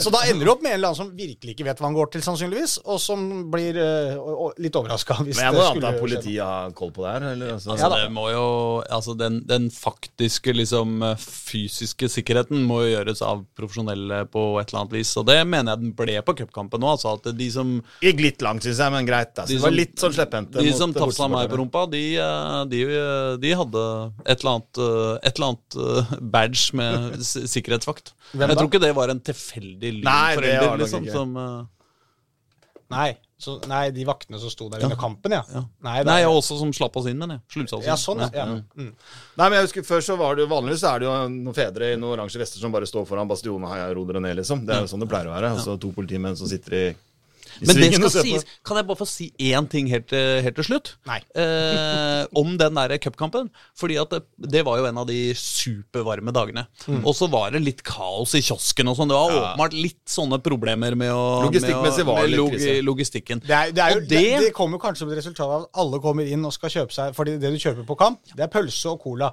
Så da ender du opp med en eller annen som virkelig ikke vet hva han går til, sannsynligvis, og som blir og litt overraska Men jeg må anta at politiet har koll på det her. Eller, altså. ja, det må jo, altså den, den faktiske, liksom fysiske sikkerheten må jo gjøres av profesjonelle på et eller annet vis. Og det mener jeg den ble på cupkampen nå. Altså at de som, Gikk litt langt, syns jeg, men greit. Altså. De det var litt sånn slepphendte. de som tafsa meg på rumpa, de, eh, de, eh, de hadde et eller annet, eh, et eller annet badge med sikkerhetsvakt. Hvem jeg da? tror ikke det var en tilfeldig Nei, det var lynforelder, liksom. ikke. Som, Nei, så, nei, de vaktene som sto der under kampen, ja. ja. Nei, det Nei, jeg også som slapp oss inn, men jeg. Slumsa oss inn. ja, sånn, ja. ja. Mm. Nei, men jeg husker Før så var det jo vanligvis er det jo noen fedre i noen oransje vester som bare står foran bastionen og roder det ned, liksom. Det er jo sånn det pleier å være. Og så to politimenn som sitter i Men det skal sies. Kan jeg bare få si én ting helt, til- helt til slutt? Eh, om den der cupkampen. Fordi at det, det var jo en av de supervarme dagene. Mm. Og så var det litt kaos i kiosken og sånn. Det var åpenbart litt sånne problemer med å Logistikkmessig var det krise. logistikken. Det, er, det, er jo, det, det- kommer kanskje som et resultat av at alle kommer inn og skal kjøpe seg Fordi det du kjøper på kamp, det er pølse og cola.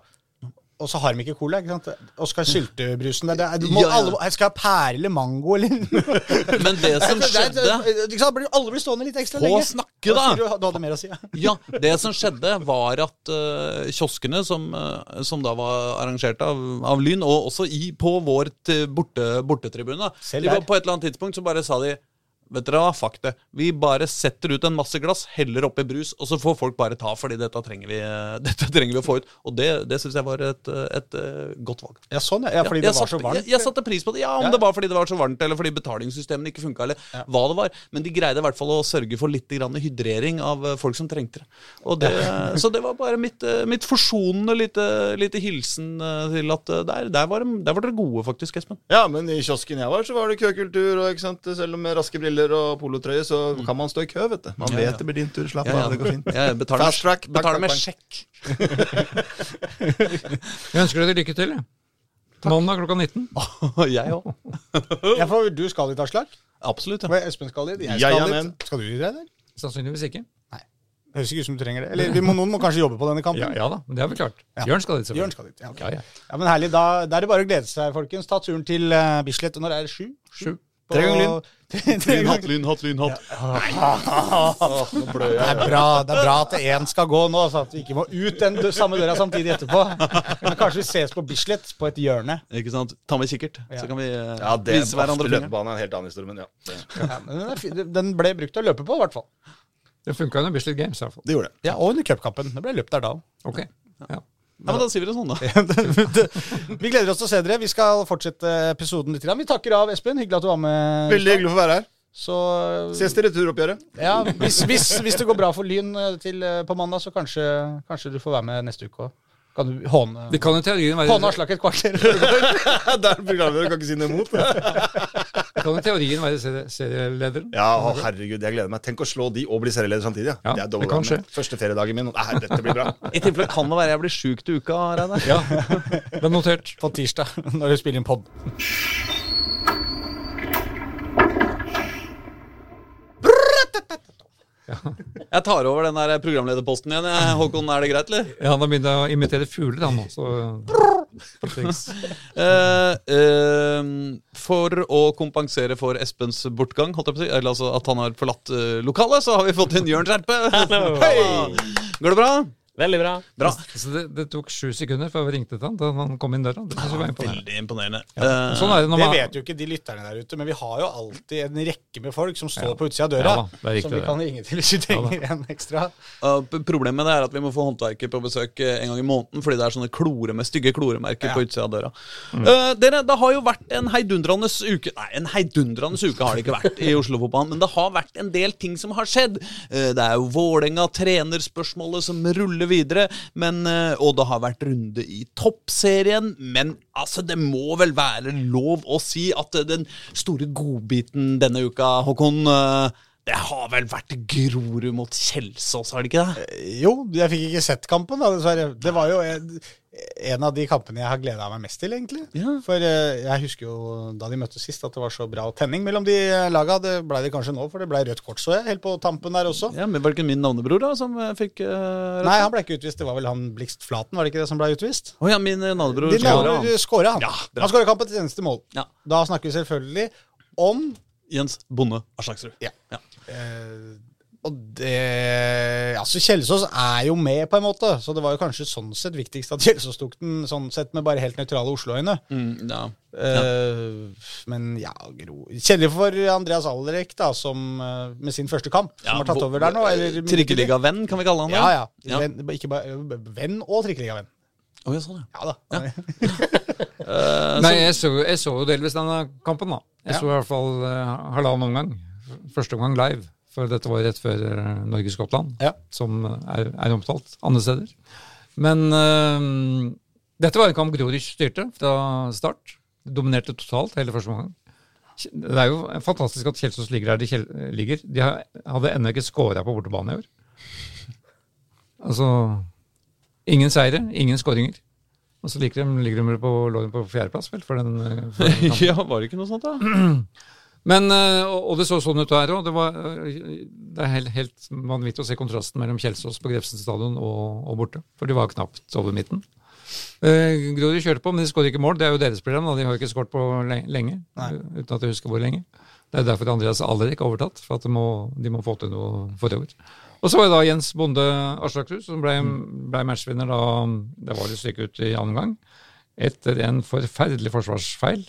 Og så har de ikke cola. ikke sant? Oskar Syltebrusen det, det må, Ja, ja. alle, skal ha pære eller mango, eller *laughs* Men det som skjedde det? Alle blir stående litt ekstra Få lenge. snakke, Hva da! Du, du hadde mer å si. Ja. *laughs* Ja, det som skjedde var at uh, kioskene, som, uh, som da var arrangert av, av Lyn, og også i, på vår borte, bortetribune, de var på et eller annet tidspunkt så bare sa de vet dere hva, fuck det. Vi bare setter ut en masse glass, heller oppi brus, og så får folk bare ta, fordi dette trenger vi, *laughs* dette trenger vi å få ut. Og det, det syns jeg var et, et, eh, godt valg. Ja, sånn, ja. ja fordi ja, det var satte, så varmt. Jeg, jeg satte pris på det. Ja, om Ja. det var fordi det var så varmt, eller fordi betalingssystemene ikke funka, eller hva det var. Men de greide i hvert fall å sørge for litt grann hydrering av eh, folk som trengte det. Og det Så det var bare mitt, eh, mitt forsonende lite, lite hilsen eh, til at eh, der, der, var, de- der var dere gode, faktisk, Espen. Ja, men i kiosken jeg var, så var det køkultur. Og ikke sant? Selv om med raske briller og polotrøye, så kan man stå i kø, vet du. Man Ja, vet ja. det blir din tur. Slapp Ja, ja. av, det går fint. Betaler, Fast track, med, betaler med sjekk. *laughs* Jeg ønsker dere lykke til. jeg. Mandag klokka 19. *laughs* jeg òg. Ja, for du skal dit, Aslak? Absolutt. Ja. Espen skal dit? Jeg skal dit. Skal du dit, eller? Sannsynligvis ikke. Det høres ikke ut som du trenger det. Eller vi må, noen må kanskje jobbe på denne kampen. Ja, ja da, det har vi klart. Ja. Jørn skal dit, selvfølgelig. skal dit. Ja, okay. Ja, ja. ja, men herlig. Da, da er det bare å glede seg, folkens. Ta turen til uh, Bislett. Når er det? Sju? Sju. På- Tre ganger lyn. *laughs* Tre Lynhatt, ganger. lynhatt, lynhatt. Nå blør Det er bra det er bra at én skal gå nå, så at vi ikke må ut den samme døra samtidig etterpå. Men kanskje vi ses på Bislett, på et hjørne. Ikke sant? Ta med kikkert, så kan vi eh, Ja, det vise hverandre Løpebanen løpebane er en helt annen historie, men ja. Det, Ja, men den, er fin. den ble brukt til å løpe på, i hvert fall. Det funka under Bislett Games, i hvert fall. det gjorde det. Ja, Og under cupkampen. Det ble løpt der da òg. Ok. Ja. Ja, men Da sier vi det sånn, da. *laughs* Vi gleder oss til å se dere. Vi skal fortsette episoden litt. Vi takker av, Espen. Hyggelig at du var med. Veldig hyggelig å få være her. Så Ses til returoppgjøret. ja, hvis, hvis, hvis det går bra for Lyn eh, til, eh, på mandag, så kanskje, kanskje du får være med neste uke òg. Kan du håne Det kan jo teorien være, Håne Aslak et kvarter? *laughs* Der programleder kan ikke si noe imot. *laughs* det kan i teorien være serie- serielederen. Ja, å, herregud, jeg gleder meg. Tenk å slå de og bli serieleder samtidig. Ja. Ja, det er det dobbelt kan skje. Første feriedagen min. Nei, dette blir bra. *laughs* I tilfelle kan det være jeg blir sjuk til uka. Reine. Ja, det er notert. På tirsdag, når du spiller inn pod. Jeg tar over den der programlederposten igjen. Håkon, er det greit, eller? Ja, han har begynt å imitere fugler, han nå. *laughs* Eh, eh, for å kompensere for Espens bortgang, si, eller altså at han har forlatt uh, lokalet, så har vi fått inn Jørn Skjerpe. Går det bra? Veldig bra. Bra. så det, det tok sju sekunder før vi ringte til han da han kom inn døra. Det synes jeg var imponerende. Veldig imponerende. Sånn er det når Det vet jo ikke de lytterne der ute, men vi har jo alltid en rekke med folk som står Ja. på utsida av døra. Ja da, riktig som vi kan ringe til hvis vi trenger en ekstra. Uh, problemet er at vi må få håndverker på besøk eh, en gang i måneden, fordi det er sånne klore med stygge kloremerker Ja. på utsida av døra. Uh, dere, Det har jo vært en heidundrende uke Nei, en heidundrende uke har det ikke vært i Oslo-fotballen, men det har vært en del ting som har skjedd. Uh, det er jo Vålerenga, trenerspørsmålet som ruller videre, men, uh, og det har vært runde i toppserien. Men altså, det må vel være lov å si at den store godbiten denne uka, Håkon uh, det har vel vært Grorud mot Kjelsås, har det ikke det? Jo, jeg fikk ikke sett kampen, da, dessverre. Det var jo en, en av de kampene jeg har gleda meg mest til, egentlig. Ja. For eh, jeg husker jo da de møttes sist, at det var så bra tenning mellom de eh, laga. Det blei det kanskje nå, for det blei rødt kort, så jeg, helt på tampen der også. Ja, men Var det ikke min navnebror da som eh, fikk uh? Nei, han ble ikke utvist. Det var vel han Blikst Flaten, var det ikke det som ble utvist? Å ja, min eh, navnebror. Skåra. han. Ja, han skåra kampens eneste mål. Ja. Da snakker vi selvfølgelig om Jens Bonde Aslaksrud. Ja. Ja. Eh, Og det Altså, Kjelsås er jo med, på en måte. Så det var jo kanskje sånn sett viktigst at Kjelsås tok den sånn sett med bare helt nøytrale Oslo-øyne. Mm, ja. Eh, men ja, Gro Kjedelig for Andreas Alderek, da, som eh, med sin første kamp, Ja, som har tatt over der nå. Eller Trikkeligavenn, kan vi kalle han det? Ja, ja. Ja. Venn, ikke bare venn og trikkeligavenn. Å, oh, jeg sa det. Ja da. uh, *laughs* Nei, jeg så, jeg så jo delvis denne kampen, da. Jeg Ja. så i hvert fall uh, halvannen omgang. Første omgang live, for dette var rett før eh, Norge-Skottland, Ja. som er, er omtalt andre steder. Men eh, dette var en kamp Grorud styrte fra start. Dominerte totalt hele første omgang. Det er jo fantastisk at Kjelsås ligger der de kjel ligger. De har, hadde ennå ikke scora på bortebane i år. Altså Ingen seire, ingen skåringer. Og så ligger de, ligger de på, lå de på fjerdeplass, vel, for den, for den *laughs* ja, var det ikke noe sånt, da? *clears throat* Men, eh, og det så sånn ut der òg. Det, var, eh, det er helt, helt vanvittig å se kontrasten mellom Kjelsås på Grefsen stadion og, og borte. For de var knapt over midten. Eh, Grorud kjørte på, men de skåret ikke mål. Det er jo deres problem. Da. De har jo ikke skåret på lenge. Nei. Uten at jeg husker hvor lenge. Det er derfor Andreas Alrik har overtatt. For at de må, de må få til noe forover. Og så var det da Jens Bonde Aslaksrud som ble, ble matchvinner da det var et stykke ut i annen gang. Etter en forferdelig forsvarsfeil.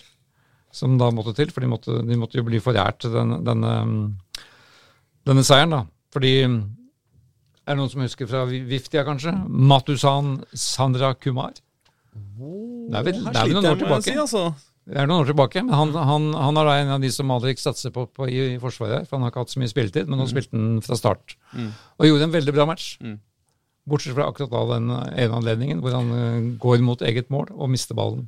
Som da måtte til, for de måtte, de måtte jo bli forært den, denne, denne seieren. da. Fordi Er det noen som husker fra Viftia, kanskje? Matusan Sandra Kumar. Det er vel, det er noen år tilbake. si, altså. Det er noen år tilbake, men han, han, han er da en av de som Alrik satser på, på i, i Forsvaret, for han har ikke hatt så mye spilletid, men nå spilte han fra start. Og gjorde en veldig bra match. Bortsett fra akkurat da den ene anledningen hvor han eh, går mot eget mål og mister ballen.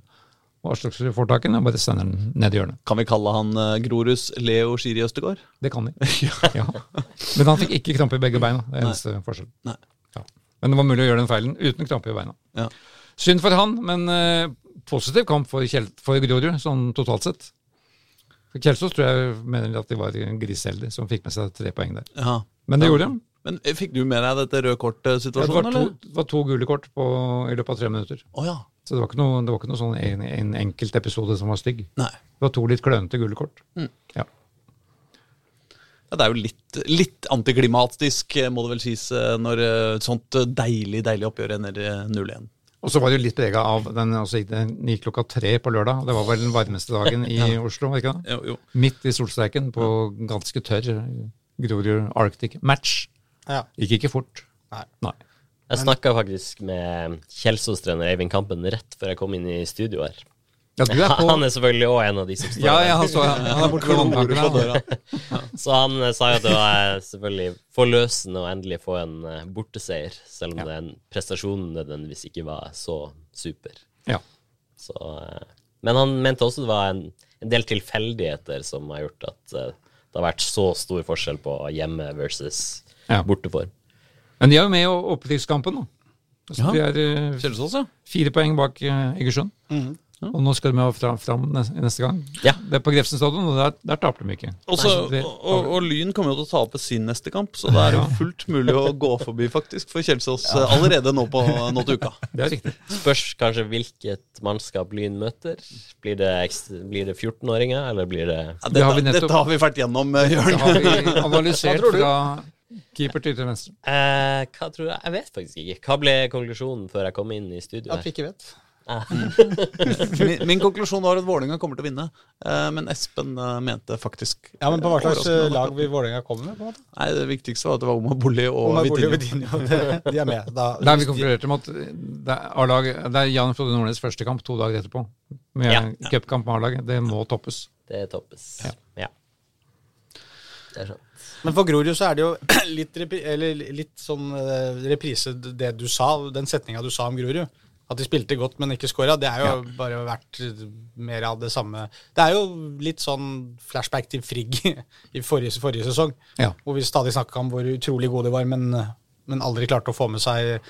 Og slags får tak i den bare sender den ned i hjørnet. Kan vi kalle han uh, Grorus Leo Schiri Østegård? Det kan vi. *laughs* ja. Men han fikk ikke krampe i begge beina. Det er eneste forskjell. Nei. Ja. Men det var mulig å gjøre den feilen uten krampe i beina. Ja. Synd for han, men uh, positiv kamp for, Kjel for Grorud, sånn totalt sett. For Kjelsås tror jeg mener at de var griseheldige som fikk med seg tre poeng der. Ja. Men det gjorde de. Men eh, Fikk du med deg dette røde Ja, det, kort-situasjonen, var to, det var to gule kort på, i løpet av tre minutter. Oh, ja. Så det var ikke noe, det var ikke noe sånn en, en enkelt episode som var stygg. Nei. Det var to litt klønete gule kort. Mm. Ja. Ja, det er jo litt, litt antiklimatisk, eh, må det vel sies, eh, når et sånt eh, deilig deilig oppgjør ender eh, 0-1. Og så var det jo litt prega av den altså, Den gikk klokka tre på lørdag. Det var vel den varmeste dagen i *laughs* Oslo? ikke det? Jo, jo. Midt i solstreiken på ganske tørr Grorud Arctic match. Ja. Gikk ikke fort. Nei. Nei. Jeg snakka faktisk med Kjelsås-trener Eivind Kampen rett før jeg kom inn i studio her. Ja, du er på *laughs* Han er selvfølgelig òg en av de som står Ja, ja, han, så, han er borte ved vanntankene. *laughs* Så han eh, sa jo at det var selvfølgelig forløsende å endelig få en eh, borteseier, selv om den prestasjonen nødvendigvis ikke var så super. Ja. Så, eh, men han mente også det var en, en del tilfeldigheter som har gjort at eh, det har vært så stor forskjell på hjemme versus Ja. borteform. Men de er jo med i opprykkskampen nå. Altså, Ja. De er eh, Kjelsås, ja. fire poeng bak eh, Ja. Og nå skal de ha fram, fram neste, gang. Ja. Det er på Grefsen stadion, og der, der taper de ikke. Også, Nei, og, og, og Lyn kommer jo til å tape sin neste kamp, så det er jo fullt mulig å gå forbi faktisk for Kjelsås ja. allerede nå, på, nå til uka. *laughs* Det er riktig. Spørs kanskje hvilket mannskap Lyn møter. Blir det, det 14-åringer, eller blir det Ja, Det har dette, vi nettopp- dette har vi vært gjennom, Jørn. Det har vi analysert Hva tror du? fra keeper til til venstre. eh, Hva tror jeg? Jeg vet faktisk ikke. Hva ble konklusjonen før jeg kom inn i studio At vi ikke vet. *laughs* Min, min konklusjon var at Vålerenga kommer til å vinne, eh, men Espen eh, mente faktisk Ja, men på hva slags eh, lag vil Vålerenga komme med? på en måte? Nei, Det viktigste var at det var Omar Bolli og Vitinho. *laughs* De er med. Da, Nei, vi konkluderte med at det er, det er Jan Frode Nordnes første kamp to dager etterpå. Med Ja. cupkamp med A-laget. Det må toppes. Det toppes. Ja. Ja. Det er sant. Men for Grorud så er det jo *clears throat* litt, litt sånn eh, reprise det du sa, den setninga du sa om Grorud. At de spilte godt, men ikke skåra. Det er jo bare vært mer av det samme. Det er jo litt sånn flashback til Frigg *laughs* i forrige, forrige sesong. Ja. Hvor vi stadig snakka om hvor utrolig gode de var, men, men aldri klarte å få med seg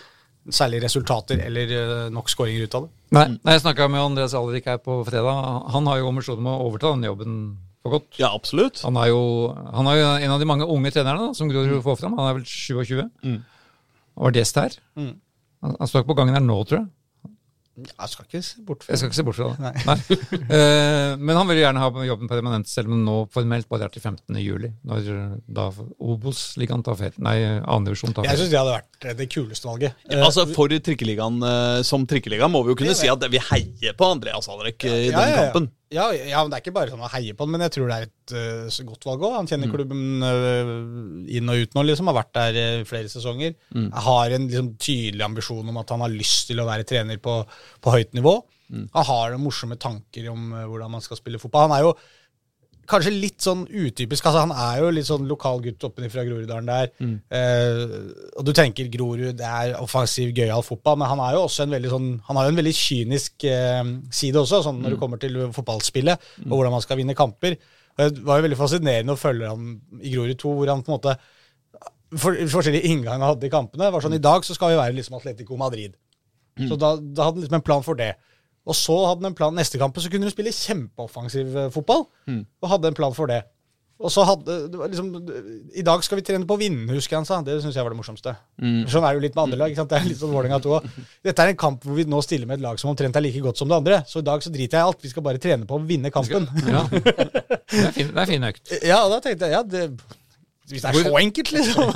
særlig resultater eller eh, nok skåringer ut av det. Nei, nei Jeg snakka med Andreas Alrik her på fredag. Han har jo ambisjoner om å overta den jobben for godt. Ja, absolutt. Han er, jo, han er jo en av de mange unge trenerne da, som Grorud får fram. Han er vel 27. Mm. Og var gjest her. Mm. Han, han står ikke på gangen her nå, tror jeg. Jeg skal ikke se bort fra Jeg skal ikke se bort fra det. Nei. Nei. *laughs* Eh, men han vil gjerne ha jobben permanent, selv om han nå formelt bare er til 15. juli. Når da Obos-ligaen tar ferie. Nei, andredivisjon tar Jeg ferie. syns det hadde vært eh, det kuleste valget. Ja, altså For trikkeligaen eh, som trikkeliga må vi jo kunne si at vi heier på Andreas Alrek eh, i Ja, den ja, ja. kampen. Ja, ja, men det er ikke bare sånn å heie på den, men jeg tror det er et uh, godt valg òg. Han kjenner klubben uh, inn og ut nå, liksom. Har vært der uh, flere sesonger. Har en liksom, tydelig ambisjon om at han har lyst til å være trener på, på høyt nivå. Han har morsomme tanker om hvordan man skal spille fotball. Han er jo kanskje litt sånn utypisk. altså Han er jo litt sånn lokal gutt oppe fra Groruddalen der. Eh, og du tenker Grorud, det er offensiv, gøyal fotball, men han er jo også en veldig sånn Han har jo en veldig kynisk eh, side også, sånn når det kommer til fotballspillet og hvordan man skal vinne kamper. Og Det var jo veldig fascinerende å følge ham i Grorud 2, hvor han på en måte for, Forskjellige innganger han hadde i kampene. var sånn I dag så skal vi være liksom Atletico Madrid. Så da, da hadde han liksom en plan for det. Og så hadde han en plan neste kamp, så kunne de spille kjempeoffensiv fotball. fotball. Og hadde en plan for det. Og så hadde det var liksom, I dag skal vi trene på å vinne, husker han sa. Det syns jeg var det morsomste. Sånn er det jo litt med andre lag. ikke sant? Det er litt sånn Vålerenga 2 også. Dette er en kamp hvor vi nå stiller med et lag som omtrent er like godt som det andre. Så i dag så driter jeg i alt. Vi skal bare trene på å vinne kampen. Ja. Det er fin, det er fin økt. *laughs* Ja, og da tenkte jeg ja, det, Hvis det er så enkelt, liksom.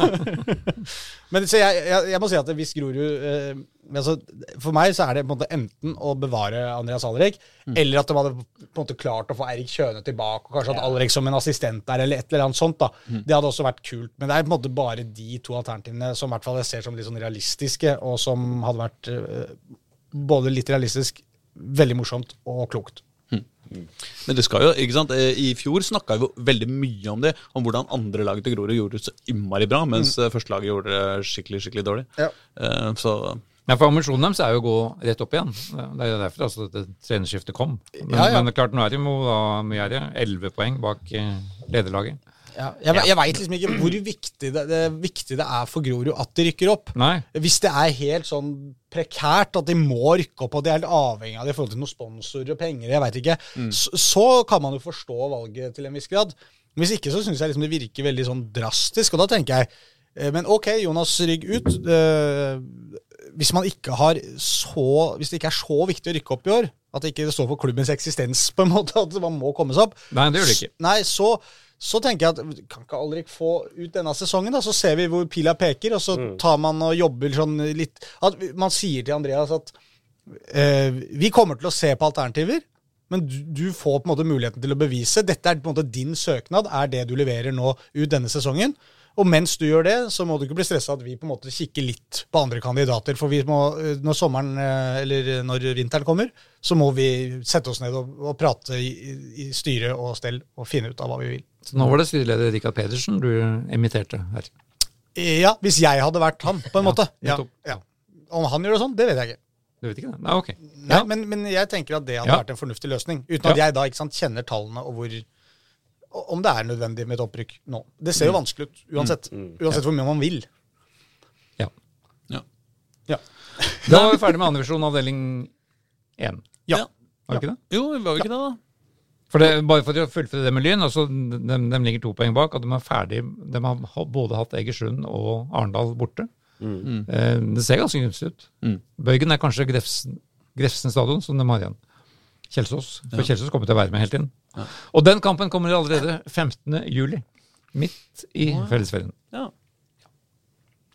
*laughs* Men så jeg, jeg, jeg må si at hvis Grorud eh, altså, For meg så er det på en måte enten å bevare Andreas Alrik, eller at de hadde på en måte klart å få Eirik Kjøne tilbake, og kanskje hatt Alrik som en assistent der, eller et eller annet sånt. da. Det hadde også vært kult. Men det er på en måte bare de to alternativene som i hvert fall jeg ser som litt sånn realistiske, og som hadde vært eh, både litt realistisk, veldig morsomt og klokt. Men det skal jo, ikke sant? Eh, I fjor snakka vi veldig mye om det, om hvordan andre laget til Grorud gjorde det så innmari bra, mens mm. førstelaget gjorde det skikkelig skikkelig dårlig. Ja. Eh, så Ja, for Ambisjonen deres er jo å gå rett opp igjen. Det er jo derfor altså, dette trenerskiftet kom. Men, Ja, ja. men det klart, nå er de jo da mye er Elleve 11 poeng bak eh, lederlaget. Ja, jeg jeg veit liksom ikke hvor viktig det, det, viktig det er for Grorud at de rykker opp. Nei, Hvis det er helt sånn prekært at de må rykke opp, og de er helt avhengig av det i forhold til noen sponsorer og penger, jeg vet ikke, så, så kan man jo forstå valget til en viss grad. Hvis ikke så syns jeg liksom det virker veldig sånn drastisk, og da tenker jeg eh, Men ok, Jonas Rygg ut. Eh, hvis man ikke har så Hvis det ikke er så viktig å rykke opp i år, at det ikke står for klubbens eksistens, på en måte, at man må komme seg opp, nei, det gjør det ikke. Nei, så, så tenker jeg at kan ikke Alrik få ut denne sesongen, da? Så ser vi hvor pila peker, og så tar man og jobber sånn litt At man sier til Andreas at eh, vi kommer til å se på alternativer, men du, du får på en måte muligheten til å bevise. Dette er på en måte din søknad, er det du leverer nå ut denne sesongen. Og mens du gjør det, så må du ikke bli stressa at vi på en måte kikker litt på andre kandidater. For vi må, eh, når sommeren, eh, eller når vinteren kommer, så må vi sette oss ned og, og prate i, i styre og stell og finne ut av hva vi vil. Så nå var det styreleder Rikard Pedersen du imiterte her. Ja, hvis jeg hadde vært han, på en måte. Ja, ja. Om han gjør det sånn, det vet jeg ikke. Du vet ikke det? Nei, ok. Nei, men, men jeg tenker at det hadde Ja. vært en fornuftig løsning. Uten at jeg da ikke sant, kjenner tallene og hvor om det er nødvendig med et opprykk nå. Det ser jo Mm. vanskelig ut uansett. Uansett hvor mye man vil. Ja. ja. Ja. *laughs* Da var vi ferdig med andrevisjon avdeling 1. Ja. Var vi ikke det? Jo, var vi ikke det, da? For det, bare for å fullføre det med Lyn, altså de, de ligger to poeng bak, og de er ferdig, de har både hatt Egersund og Arendal borte. Eh, det ser ganske gunstig ut. Mm. Bøygen er kanskje Grefsen, Grefsen stadion som de har igjen. Kjelsås. For Kjelsås kommer til å være med helt inn. Og den kampen kommer allerede 15. juli. Midt i fellesferien. Ja.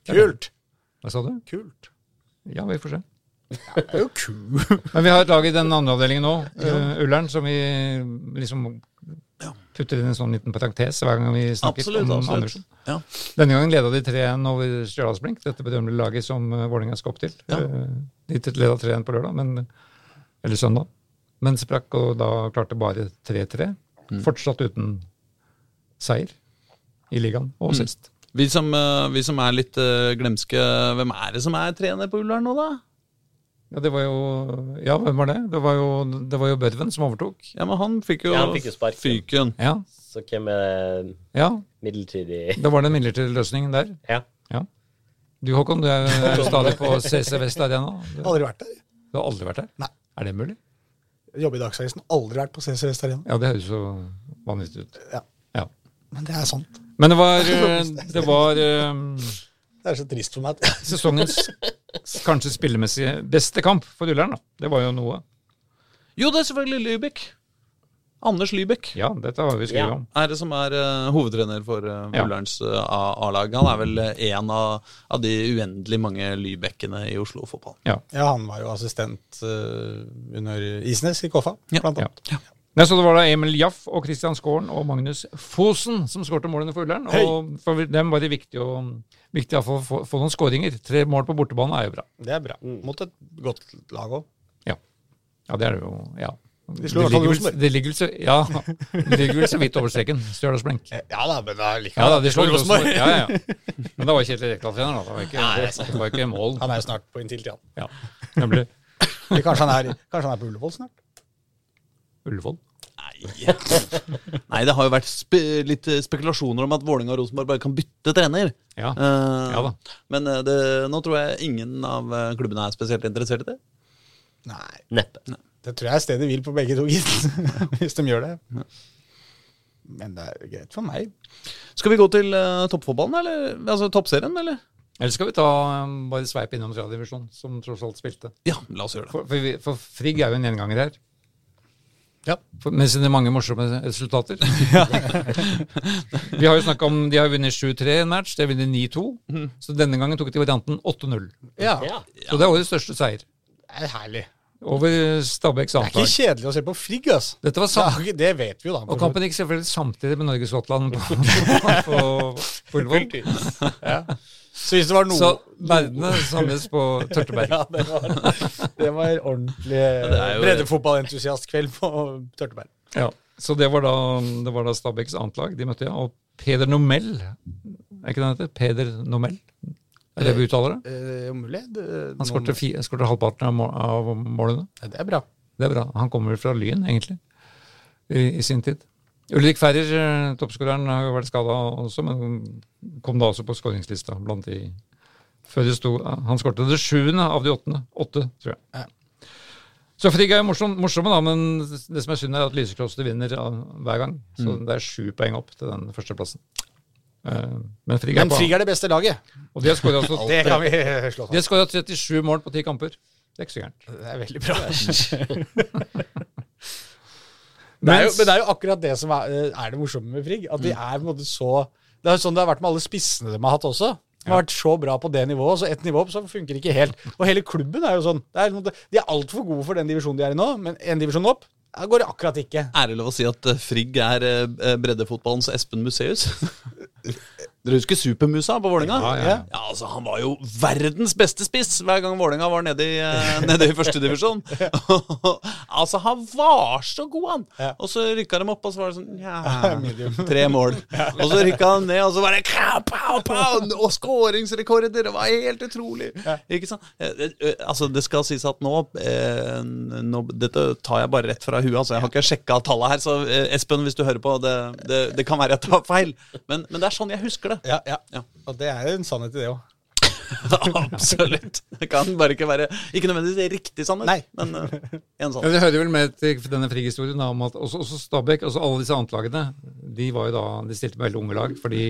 Kult. Hva sa du? Kult. Ja, vi får se. Det er jo kul. *laughs* Men vi har et lag i den andre avdelingen nå, uh, Ullern, som vi liksom putter inn en sånn liten parentes hver gang vi snakker Absolutt. om absolutt. Andersen. Ja. Denne gangen leda de 3-1 over Stjørdalsblink, dette bedømmelige laget som uh, Vålerenga skal opp til. Ja. Eh, de leda 3-1 på lørdag, men, eller søndag, men sprakk og da klarte bare 3-3. Mm. Fortsatt uten seier i ligaen, og Mm. sist. Vi som, eh, vi som er litt eh, glemske, hvem er det som er trener på Ullern nå, da? Ja, det var jo Ja, hvem var det? Det var jo, det var jo Børven som overtok. Ja, men han fikk jo, Ja, han fikk jo sparken. fyken. Ja, Så hvem er ja. midlertidig Da var det en midlertidig løsning der. Ja. Ja. Du Håkon, du er stadig på CC Vest Arena. Du, Aldri vært der. du har aldri vært der? Nei. Er det mulig? Jobber i Dagsavisen. Aldri vært på CC Vest Arena. Ja, det høres jo vanvittig ut. Ja. Ja. Men det er sant. Men det var, *laughs* eh, det var eh, Det er så trist for meg. *laughs* sesongens kanskje spillemessig beste kamp for Ullern. da. Det var jo noe. Jo, det er selvfølgelig Lybekk. Anders Lybekk Ja, dette har vi skrevet Ja. om. er det som er uh, hovedtrener for uh, Ja. Ullerns eh, A- A-lag. Han er vel eh, en av, av de uendelig mange Lybekkene i Oslo fotball. Ja. Ja, han var jo assistent uh, under Isnes i Koffa, Ja. blant annet. Nei, så det var da Emil Jaff og Christian Skåren og Magnus Fosen som skårte målene for Ullern. Og for dem var det viktig å viktig å få, få, få noen skåringer. Tre mål på bortebane er jo bra. Det er bra. Mot et godt lag òg. Ja, ja det er det jo. ja. De Det ligger, vel, Rosenborg. det ligger vel så, ja, det ligger vel så vidt over streken. Stjørdalsblink. Ja da, men da Ja da, de slår Rosenborg. *laughs* Ja, ja. Men da var Kjetil Rekdal trener, da. Det var ikke, det var ikke mål. Han er jo snart på inntil tida. Ja, nemlig *laughs* kanskje han er, kanskje han er på Ullevål snart? Ullevål. Nei. *laughs* Nei, det har jo vært spe litt eh, spekulasjoner om at Vålinga og Rosenborg bare kan bytte trener. Ja. Uh, Ja da. Men eh, det, nå tror jeg ingen av eh, klubbene er spesielt interessert i det. Nei. Neppe. Det tror jeg er stedet vil på begge to, gitt. *laughs* Hvis de gjør det. Men det er greit for meg. Skal vi gå til uh, toppfotballen, eller? Altså toppserien, eller? Eller skal vi ta um, bare sveip innom tredjedivisjon, som tross alt spilte? Ja, la oss gjøre det. For, for, vi, for Frigg er jo en gjenganger her. Ja. For- Med sine mange morsomme resultater. *laughs* *laughs* Vi har jo snakket om De har vunnet 7-3 en match, de har vunnet 9-2. Så denne gangen tok de varianten 8-0. Ja, Ja. Så det er årets største seier. det er herlig. Over Stabæks Det er ikke kjedelig å se på Frigg, altså. Dette var sam det, det vet vi jo, da. og kampen gikk selvfølgelig samtidig med Norge-Skottland på, *laughs* på, på Ullevål. Så hvis det var noe Så verdene samles på Tørteberg. *laughs* Ja, det var, det var ordentlig breddefotballentusiastkveld på Tørteberg. Ja, så det var da, det var da Stabæks antlag de møtte, ja. Og Peder Nomell, er ikke det han heter? Peder Nomell? Er det vi uttaler det? Eh, mulig. Det, Han skåret halvparten av, mål, av målene. det er bra. Det er bra. Han kommer vel fra Lyn, egentlig, i, i sin tid. Ulrik Ferrer, eh, toppskåreren, har jo vært skada også, men kom da også på skåringslista blant de før det sto Han skårte det sjuende av de åttende. Åtte, tror jeg. Ja. Så Frigg er jo morsom, morsomme, da, men det som er synd, er at Lysekloster vinner hver gang. Så det er sju poeng opp til den førsteplassen. Eh, Men Frigg er Men Frigg er det beste laget. Og de har skåra *laughs* Det kan vi *laughs* slå de har fast. skåret 37 mål på ti kamper. Det er ikke så gærent. Det er veldig bra. Det er *laughs* jo, men det er jo akkurat det som er, eh, er det morsomme med Frigg. At de er på en måte så Det er jo sånn det har vært med alle spissene de har hatt også. De har vært så bra på det nivået, så ett nivå opp så funker ikke helt. Og hele klubben er jo sånn. Det er, de er altfor gode for den divisjonen de er i nå, men en divisjon opp går det akkurat ikke. Er det lov å si at eh, Frigg er breddefotballens Espen Museus? Dere husker Supermusa på Vålinga? Ja, ja. Ja. Altså Han var jo verdens beste spiss hver gang Vålinga var nede i, eh, *laughs* nede i førstedivisjon. *laughs* altså, han var så god, han! Og så rykka de opp, og så var det sånn ja, *laughs* Tre mål. Og så rykka han ned, og så var det pow, pow, pow, og skåringsrekorder! Det var helt utrolig. Ikke sant? Eh, eh, Altså, det skal sies at nå, eh, nå Dette tar jeg bare rett fra huet, altså. Jeg har ikke sjekka tallene her, så Espen, hvis du hører på, det, det, det kan være jeg tar feil. Men, men det er sånn jeg husker det. Ja, ja. Ja. Og det er jo en sannhet i det òg. *laughs* Absolutt. Det kan bare ikke være Ikke nødvendigvis riktig sannhet, Nei. men uh, en Ja, det hører vel med til denne Frigg-historien om at også, også Stabæk, altså alle disse antlagene, de var jo da, de stilte med veldig unge lag, fordi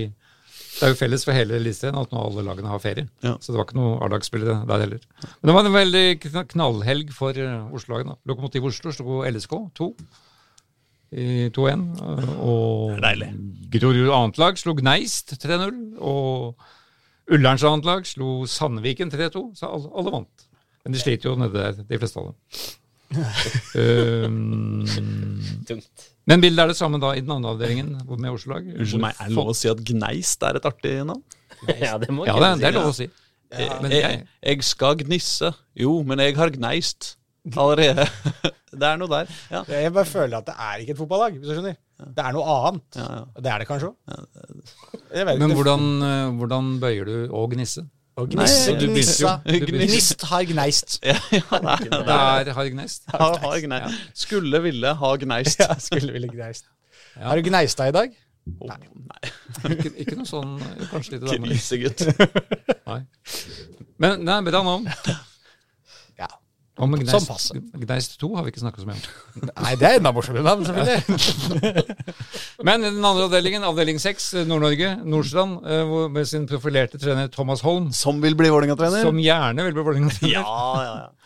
det er jo felles for hele Eliteserien at nå alle lagene har ferie. Ja. Så det var ikke noe A-lagsspillere der heller. Men det var en veldig knallhelg for uh, Oslo-lagene. Lokomotiv Oslo slo LSK 2 i 2-1. Det Og Deilig. Grorud annet lag slo Gneist 3-0. Og Ullerns annet lag slo Sandviken 3-2. Så alle, alle vant. Men de sliter jo nede der, de fleste av dem. *laughs* um, men bildet er det samme da i den andre avdelingen med Oslo-lag. Unnskyld meg, er det lov å si at Gneist er et artig navn? Ja, det må Ja, det, det er lov å si. Ja. jeg, jeg, jeg skal gnisse. Jo, men jeg har gneist allerede. *laughs* Det er noe der. Ja. Jeg bare føler at det er ikke et fotballag, hvis du skjønner. Det er noe annet. Ja, ja. Det er det kanskje òg. Men hvordan, eh, hvordan bøyer du å gnisse? Og gnisse, Nei, du gnissa. *laughs* du Gnist har gneist. *laughs* Ja, ja, det er, har Det er, er Harg Neist. har, har gneist. Skulle ville ha gneist. Ja, skulle ville gneist. Har du gneista i dag? Oh, nei. Ikke, ikke noe sånn eh, Kanskje litt damer. Grisegutt. Nei. Men nei, bra navn. Om Sånn Gneist, passe. Gneist 2 har vi ikke snakket så mye om. Nei, det er enda morsommere navn, selvfølgelig. *laughs* Men i den andre avdelingen, avdeling 6, Nord-Norge, Nordstrand, eh, med sin profilerte trener Thomas Holm, Som vil bli Vålerenga-trener? som gjerne vil bli Vålerenga-trener. Ja, ja, ja. *laughs*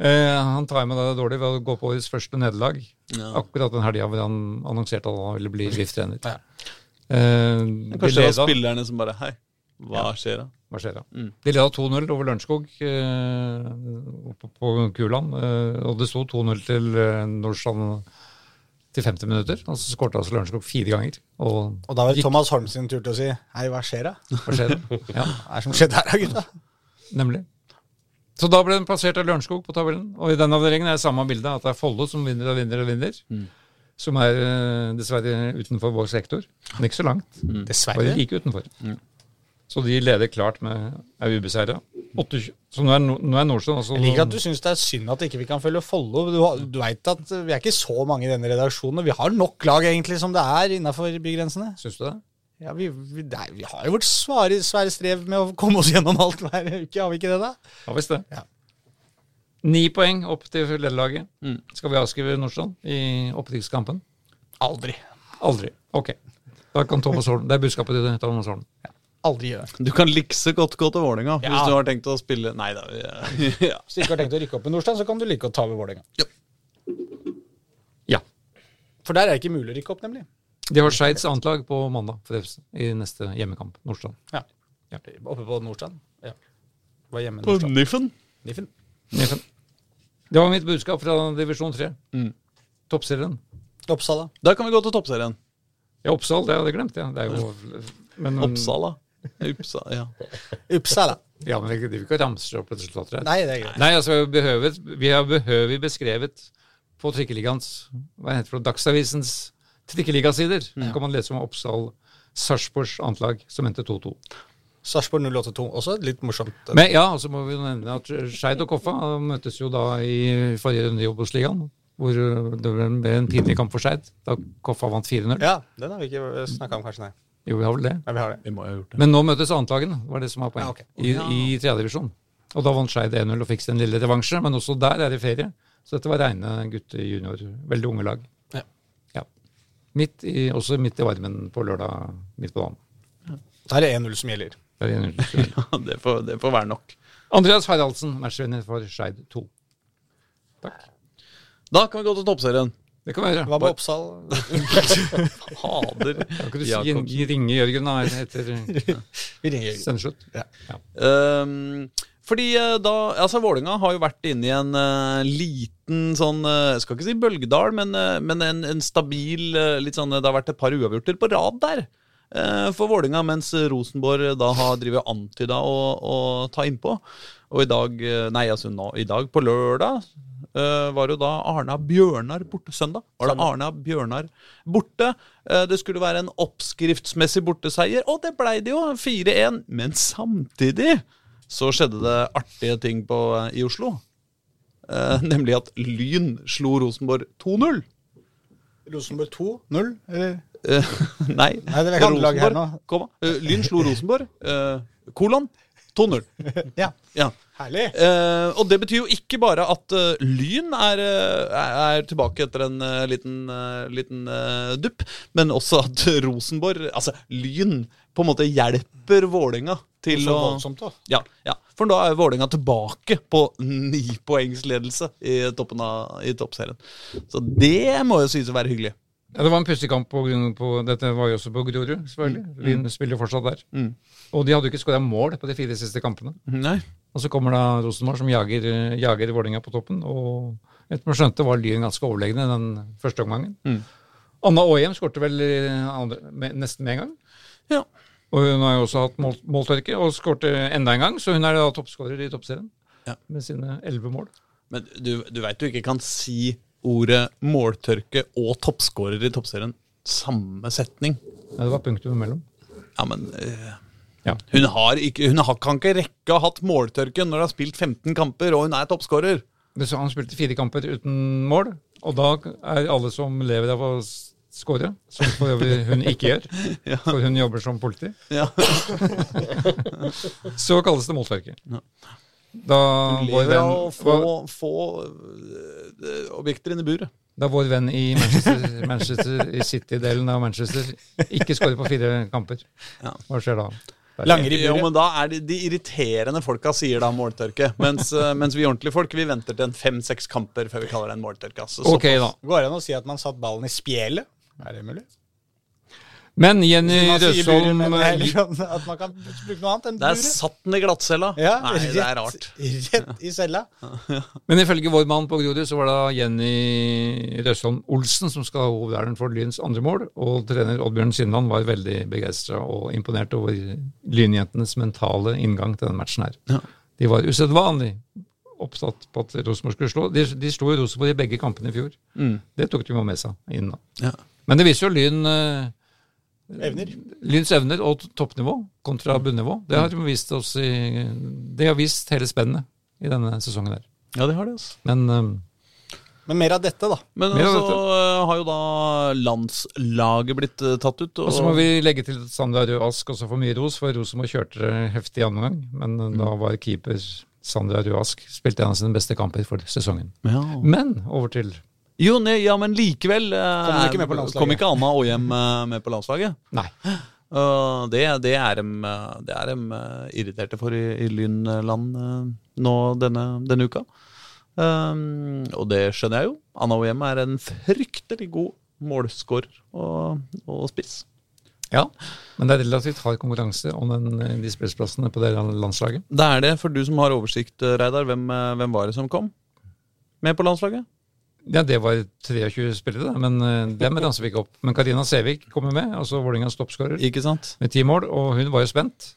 Eh, han tar med det dårlig ved å gå på årets første nederlag. Ja. Akkurat den helga hvor han annonserte at han ville bli driftstrener. Ja. Eh, Kanskje det var spillerne som bare Hei, hva skjer da? Hva skjer da? Mm. De leda 2-0 over Lørenskog eh, på, på Kuland. Eh, og det sto 2-0 til eh, Nordstrand til 50 minutter. Og så skårte altså Lørenskog fire ganger. Og Og da var det gikk- Thomas Holm sin tur til å si Hei, hva skjer da? Hva skjer da? *laughs* Ja, Hva er det som skjedde her, da, gutta? nemlig. Så da ble den plassert av Lørenskog på tabellen. Og i den avdelingen er det samme bilde, at det er Follo som vinner og vinner og vinner. Som er eh, dessverre utenfor vår sektor. Men ikke så langt. Mm. Dessverre. like utenfor. Så de leder klart med er ubeseira. Så nå er, nå er Nordstrand altså Jeg liker at du syns det er synd at ikke vi kan følge Follo. Du, du veit at vi er ikke så mange i denne redaksjonen. og Vi har nok lag egentlig som det er innafor bygrensene. Syns du det? Ja, vi, vi, nei, vi har jo vårt svare, svære strev med å komme oss gjennom alt hver uke, har vi ikke det, da? Har visst det. Ja. Ni poeng opp til lederlaget. Mm. Skal vi avskrive Nordstrand i opprykkskampen? Aldri. Aldri. Ok. Da kan Thomas Holm, Det er budskapet til Thomas Holm. Aldri gjør. Du kan likse godt gå til Vålerenga Ja. hvis du har tenkt å spille Nei da. *laughs* Ja. *laughs* Hvis du ikke har tenkt å rykke opp i Nordstrand, så kan du like å ta over Vålerenga. Ja. For der er det ikke mulig å rykke opp, nemlig. De har Skeids annet på mandag forresten, i neste hjemmekamp. Nordstrand. Ja. Oppe på Nordstrand. Ja. Var hjemme På Nordstrand. Niffen. Niffen. Niffen. Det var mitt budskap fra divisjon 3. Mm. Toppserien. Oppsala. Da kan vi gå til toppserien. Ja, Oppsal, det hadde jeg glemt. Ja. Det er jo, *laughs* men, Oppsala. Uppsala, ja. Uppsala. Ja, men vi vil ikke ramse opp resultater her. Nei, det er greit. Nei, altså, vi, behøvet, vi har behøvig beskrevet på trikkeligaens, hva heter det, for Dagsavisens trikkeligasider, så kan man lese om Oppsal Sarpsborgs antlag som endte 2-2. Sarpsborg 082. Også litt morsomt. Men ja, og så må vi jo nevne at Skeid og Koffa møttes jo da i forrige runde i Obos-ligaen, hvor det ble en pinlig kamp for Skeid, da Koffa vant 4-0. Ja, den har vi ikke snakka om, kanskje, nei. Jo, vi har vel det. Ja, vi har det. Vi må ha gjort det. Men nå møtes annetlagen, var det som var poeng, Ja, ok. i, i tredje divisjon. Og da vant Skeid 1-0 og fikk sin lille revansje, men også der er det ferie. Så dette var reine gutte junior, veldig unge lag. Ja. Ja. Midt i, også midt i varmen på lørdag midt på dagen. Da er det 1-0 som gjelder. Det er 1-0. Ja, det, får, det får være nok. Andreas Haraldsen, matchvinner for Skeid 2. Takk. Da kan vi gå til toppserien. Det kan vi gjøre. Hva med Oppsal? *laughs* Fader. Kan ikke du si, ringe Jørgen da, etter Vi *laughs* ringer Jørgen. sendeslutt? Ehm, fordi eh, da Altså, Vålinga har jo vært inne i en uh, liten sånn uh, Jeg skal ikke si bølgedal, men, uh, men en, en stabil litt sånn Det har vært et par uavgjorter på rad der eh, for Vålinga, mens Rosenborg da har drevet antyda å, å ta innpå. Og i dag Nei, altså nå, i dag, på lørdag, var jo da Arna Bjørnar borte. Søndag var det Arna Bjørnar borte. Eh, det skulle være en oppskriftsmessig borteseier, og det blei det jo. 4-1. Men samtidig så skjedde det artige ting på, eh, i Oslo. Eh, nemlig at Lyn slo Rosenborg 2-0. Rosenborg 2-0, eller? Eh, *laughs* nei. Nei, det er ikke andre her nå. komma. Eh, Lyn slo Rosenborg. eh, kolon 2-0. *laughs* Ja. Ja. Herlig. Eh, og det betyr jo ikke bare at uh, Lyn er, eh, er tilbake etter en uh, liten, liten dupp, men også at Rosenborg Altså, Lyn på en måte hjelper Vålerenga til å voldsomt, da. ja, ja, for da er Vålerenga tilbake på nipoengsledelse i toppen av i toppserien. Så det må jo sies å være hyggelig. Ja, det var en pussig kamp på, grunn- på Dette var jo også på Grorud, selvfølgelig. Lyn spiller jo fortsatt der. Mm. Og de hadde jo ikke skåra mål på de fire siste kampene. Nei. Og så kommer da Rosenborg, som jager, jager Vålerenga på toppen. Og etter man skjønte, var Lyn ganske overlegne den første omgangen. Mm. Anna Aahjem skårte vel andre, med, nesten med en gang. Ja. Og hun har jo også hatt mål, måltørke og skårte enda en gang, så hun er da toppskårer i toppserien. Ja. Med sine elleve mål. Men du, du veit du ikke kan si ordet måltørke og toppskårer i toppserien samme setning. Ja, det var punktum imellom. Ja, men eh, Ja. hun, har ikke, hun har, kan ikke rekke å ha hatt måltørke når hun har spilt 15 kamper og hun er toppskårer. Så Han spilte fire kamper uten mål, og da er alle som lever av å skåre, som for øvrig hun ikke gjør, *laughs* for hun jobber som politi, Ja. *laughs* så kalles det måltørke. Da vår lever av å venn, få, få øh, objekter inn i buret. da vår venn i Manchester, Manchester i City-delen av Manchester ikke skårer på fire kamper, hva skjer da? Langer i buret. Jo, men da er det de irriterende folka sier da måltørke. Mens, øh, mens vi ordentlige folk vi venter til en fem-seks kamper før vi kaller det en måltørke. Altså, okay, da. Går det an å si at man satt ballen i spjelet? Er det mulig? Men Jenny buret, Røsholm heller sånn at man kan bruke noe annet enn Der satt den i glattcella. Ja, Nei, det er rart. Rett i cella. *laughs* Men ifølge vår mann på Grorud så var det Jenny Røsholm Olsen som skal ha hovedæren for Lyns andre mål, og trener Oddbjørn Sindland var veldig begeistra og imponert over lynjentenes mentale inngang til den matchen her. Ja. De var usedvanlig opptatt på at Rosenborg skulle slå. De, de slo jo Rosenborg i begge kampene i fjor. Mm. Det tok de med seg inn da. Ja. Men det viser jo Lyn eh, Evner. Lyns evner og toppnivå kontra bunnivå. Det har de vist oss i Det har vist hele spennet i denne sesongen her. ja, det har det. altså. Men eh, Men mer av dette, da. Men så altså, har jo da landslaget blitt øh, tatt ut. Og så må vi legge til at Sandra Røe Ask også får mye ros, for Rosenborg kjørte heftig i andre gang. Men mm. da var keeper Sandra Røe Ask spilte en av sine beste kamper for sesongen. ja. Men over til Jo, nei, ja, men likevel Kommer ikke med på landslaget? Kom ikke Anna Åhjem øh, med på landslaget? Nei. Uh, *gasps* det, det er de, øh, det er irriterte for i, i Lynland uh, nå denne, denne uka. Um, og det skjønner jeg jo. Anna Ojem er en fryktelig god målskårer og, og spiss. Ja, men det er relativt hard konkurranse om den, de spillsplassene på det landslaget. Det er det, for du som har oversikt, Reidar. Hvem, eh, hvem var det som kom med på landslaget? Ja, det var 23 spillere, da, men eh, dem danser vi ikke opp. Men Karina Sævik kommer med, altså Vålerengas toppskårer, med ti mål, og hun var jo spent.